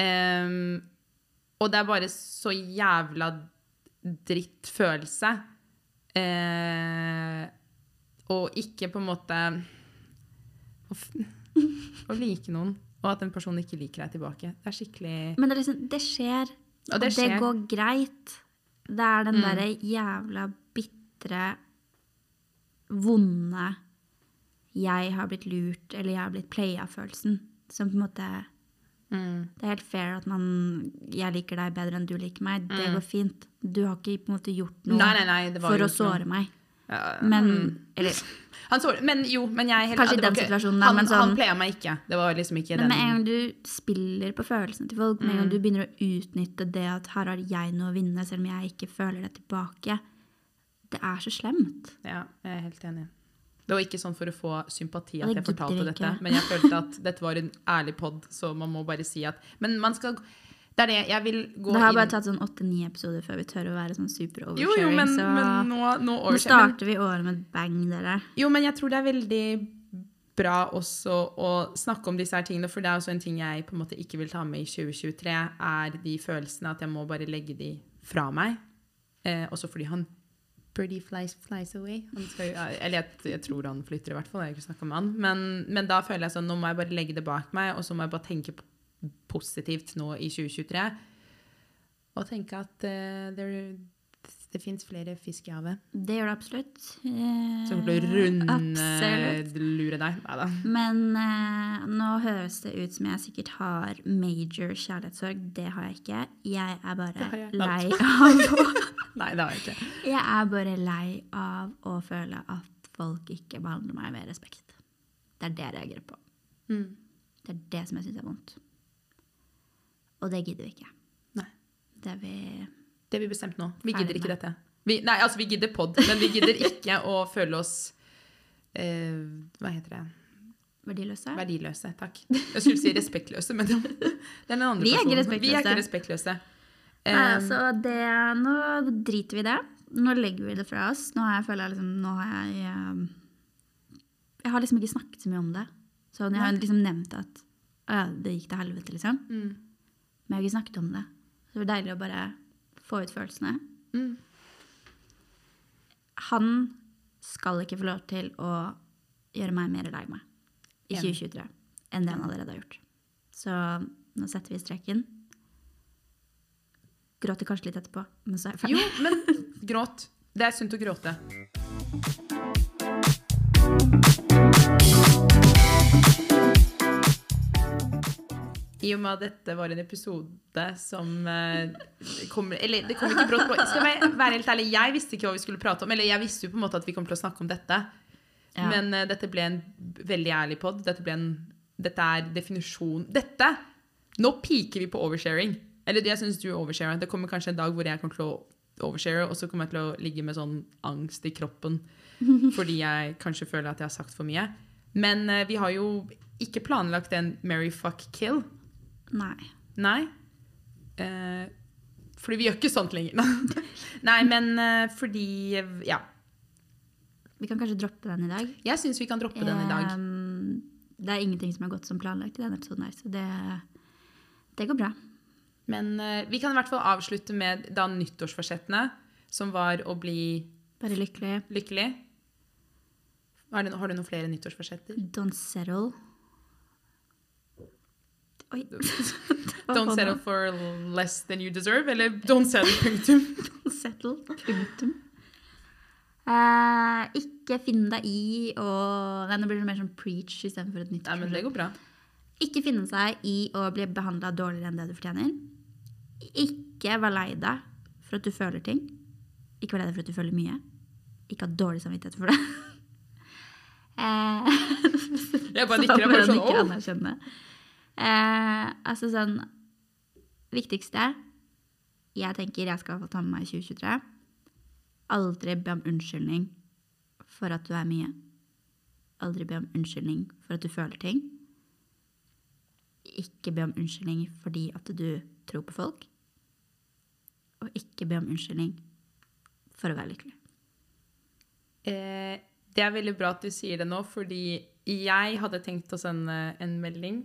Ehm, og det er bare så jævla dritt følelse. Uh, og ikke på en måte å, å like noen, og at en person ikke liker deg tilbake. Det er skikkelig Men det, liksom, det skjer, Og det skjer. det, går greit. Det er den derre jævla bitre, vonde jeg har blitt lurt, eller jeg har blitt playa-følelsen. Som på en måte mm. Det er helt fair at man Jeg liker deg bedre enn du liker meg. Det Mm. går fint. Du har ikke på en måte gjort noe Nei, nei, nei, for å såre noe. meg. Ja, Men mm. Eller Han så, men jo, men jeg er helt, Kanskje i den ikke- situasjonen, han, men sånn- han playa meg ikke. Det var liksom ikke Men med en gang du spiller på følelsene til folk, med en Mm. gang du begynner å utnytte det at her har jeg noe å vinne, selv om jeg ikke føler det tilbake, det er så slemt. Ja, jeg er helt enig. Det var ikke sånn for å få sympati at jeg fortalte dette, ikke. men jeg følte at dette var en ærlig pod, så man må bare si at Men man skal Det er det. Jeg vil gå Det har inn bare tatt sånn åtte-ni episoder før vi tør å være sånn super Jo, jo, men, så men nå, nå nå starter vi året med et bang, dere. Jo, men jeg tror det er veldig bra også å snakke om disse her tingene, for det er også en ting jeg på en måte ikke vil ta med i 2023, er de følelsene at jeg må bare legge de fra meg. Eh, også fordi han Birdie flies, flies away. Skal, eller jeg, jeg tror han flytter i hvert fall, jeg har ikke snakket med han. Men, men da føler jeg sånn, nå må jeg bare legge det bak meg, og så må jeg bare tenke positivt nå i 2023. Og tenke at uh, there, det fins flere fisk i havet. Det gjør det absolutt. Eh, Som kommer til å rundlure deg. Neida. Men eh, nå høres det ut som jeg sikkert har major kjærlighetssorg. Det har jeg ikke. Jeg er bare jeg. lei av å Nei, det har jeg ikke. Jeg er bare lei av å føle at folk ikke behandler meg med respekt. Det er det jeg reagerer på. Mm. Det er det som jeg syns er vondt. Og det gidder vi ikke. Nei. Det vi Det har vi bestemt nå. Vi gidder ikke dette. Vi, nei, altså vi gidder pod, men vi gidder ikke å føle oss eh, Hva heter det? verdiløse. Verdiløse. Takk. Jeg skulle si respektløse, men det er den andre Vi er personen. Vi er ikke respektløse. respektløse. Nei, Eh, altså det, nå driter vi i det. Nå legger vi det fra oss. Nå har jeg, føler jeg liksom Nå har jeg eh, Jeg har liksom ikke snakket så mye om det. Sånn, jeg har liksom nevnt at å ja, det gikk til helvete, liksom. Mm. Men jeg har ikke snakket om det. Så det var deilig å bare få ut følelsene. Mm. Han skal ikke få lov til å gjøre meg mer lei meg i 2023 enn det han allerede har gjort. Så nå setter vi streken. Gråter kanskje litt etterpå, men så er jeg ferdig. Jo, men gråt. Det er sunt å gråte. I og med at dette var en episode som eh, kommer Eller det kom ikke brått på. Skal jeg være helt ærlig, jeg visste ikke hva vi skulle prate om. Eller jeg visste jo på en måte at vi kom til å snakke om dette. Ja. Men eh, dette ble en veldig ærlig pod. Dette, ble en, dette er definisjon Dette! Nå piker vi på oversharing. Eller jeg syns du oversharer. Det kommer kanskje en dag hvor jeg kommer til å overshare, og så kommer jeg til å ligge med sånn angst i kroppen fordi jeg kanskje føler at jeg har sagt for mye. Men eh, vi har jo ikke planlagt en Mary fuck kill. Nei. Nei. Eh, fordi vi gjør ikke sånt lenger. Nei, men eh, fordi Ja. Vi kan kanskje droppe den i dag. Jeg syns vi kan droppe den i dag. Det er ingenting som har gått som planlagt i denne episoden, her, så det, det går bra. Men eh, vi kan i hvert fall avslutte med da nyttårsforsettene, som var å bli Bare lykkelig. lykkelig. Har du, har du noen flere nyttårsforsetter? Don't settle. Oi. Don't settle for less than you deserve, eller don't settle, punktum. Don't settle. Punktum. Uh, ikke finn deg i å Nei, nå blir det mer sånn preach istedenfor et nytt Nei, men det går bra. Ikke finne seg i å bli behandla dårligere enn det du fortjener. Ikke vær lei deg for at du føler ting. Ikke vær lei deg for at du føler mye. Ikke ha dårlig samvittighet for det. Eh, Jeg bare nikker, jeg bare sånn. Eh, altså sånn Viktigste jeg tenker jeg skal få ta med meg i 2023 Aldri be om unnskyldning for at du er mye. Aldri be om unnskyldning for at du føler ting. Ikke be om unnskyldning fordi at du tror på folk. Og ikke be om unnskyldning for å være lykkelig. Eh, det er veldig bra at du sier det nå, fordi jeg hadde tenkt å sende en melding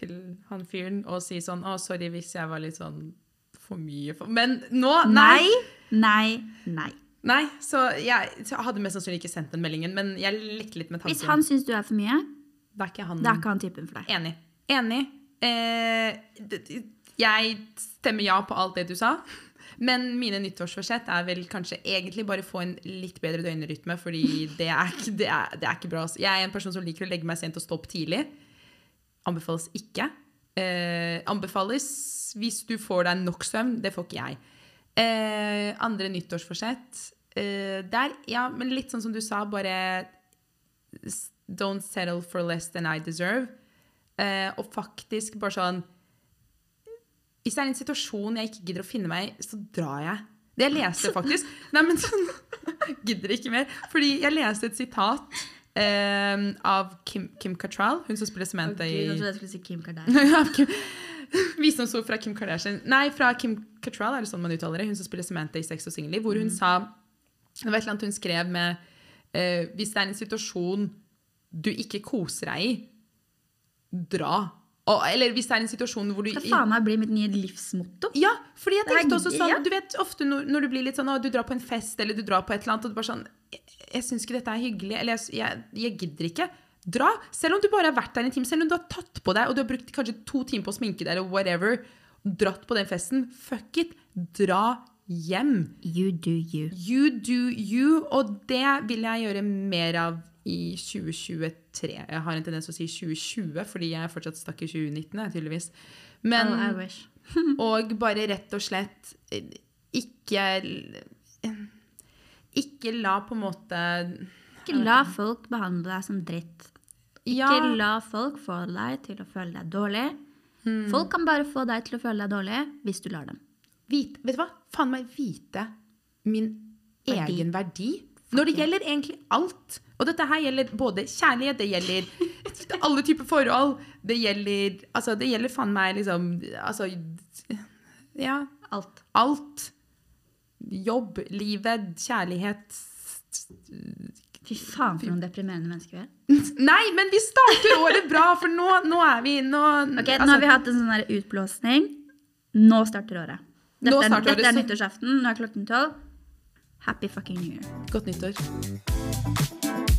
til han fyren og si sånn Å, sorry hvis jeg var litt sånn for mye for Men nå Nei! Nei, nei. Nei, så jeg, så jeg hadde mest sannsynlig ikke sendt den meldingen, men jeg lekte litt med tanken. Hvis han syns du er for mye, da er ikke han. er ikke han typen for deg. Enig. Enig. Eh, jeg stemmer ja på alt det du sa. Men mine nyttårsforsett er vel kanskje egentlig bare få en litt bedre døgnrytme, fordi det er, det er, det er ikke bra. altså. Jeg er en person som liker å legge meg sent og stå opp tidlig. Anbefales ikke. Eh, anbefales hvis du får deg nok søvn. Det får ikke jeg. Eh, andre nyttårsforsett eh, Der, ja, men litt sånn som du sa, bare Don't settle for less than I deserve. Eh, og faktisk bare sånn Hvis det er en situasjon jeg ikke gidder å finne meg i, så drar jeg. Det jeg leste faktisk Nei, men sånn Gidder ikke mer. Fordi jeg leste et sitat eh, av Kim, Kim Cattrall, hun som spiller Samantha i jeg trodde jeg skulle si Kim Kardashian. Visdomsord fra Kim Kardashian. Nei, fra Kim Cattrall, er det sånn man uttaler det? Hun som spiller Samantha i Sex og Singelliv. Hvor hun sa Det var et eller annet hun skrev med uh, Hvis det er en situasjon du ikke koser deg i, dra. Og, eller hvis det er en situasjon hvor du Det faen meg blir mitt nye livsmotto. ja, fordi jeg tenkte også sånn. Du vet ofte når, når du blir litt sånn å, Du drar på en fest eller du drar på et eller annet og du bare sånn Jeg, syns ikke dette er hyggelig. Eller jeg, jeg, jeg gidder ikke. Dra. Selv om du bare har vært der en time. Selv om du har tatt på deg og du har brukt kanskje to timer på å sminke deg eller whatever. Dratt på den festen. Fuck it. Dra hjem. You do you. You do you. Og det vil jeg gjøre mer av i 2023. Jeg har en tendens til å si 2020, fordi jeg er fortsatt stakk i 2019, tydeligvis. Men oh, I wish. og bare rett og slett eh, ikke Ikke la på en måte Ikke la folk behandle deg som dritt. Ja, Ikke la folk få deg til å føle deg dårlig. Folk kan bare få deg til å føle deg dårlig hvis du lar dem. vite, vet du hva? Faen meg vite min Verdi. egen verdi. Når det gjelder egentlig alt. Og dette her gjelder både kjærlighet, det gjelder alle typer forhold. Det gjelder Altså, det gjelder faen meg liksom Altså Ja. Alt. alt. Jobb, livet, kjærlighet, Fy faen, for noen deprimerende mennesker vi er. Nei, men vi starter året bra, for nå, nå er vi nå, Ok, Nå altså, har vi hatt en sånn utblåsning. Nå starter året. Dette, Nå er- starter dette året, er nyttårsaften. Nå er klokken tolv. Happy fucking new year. Godt nyttår.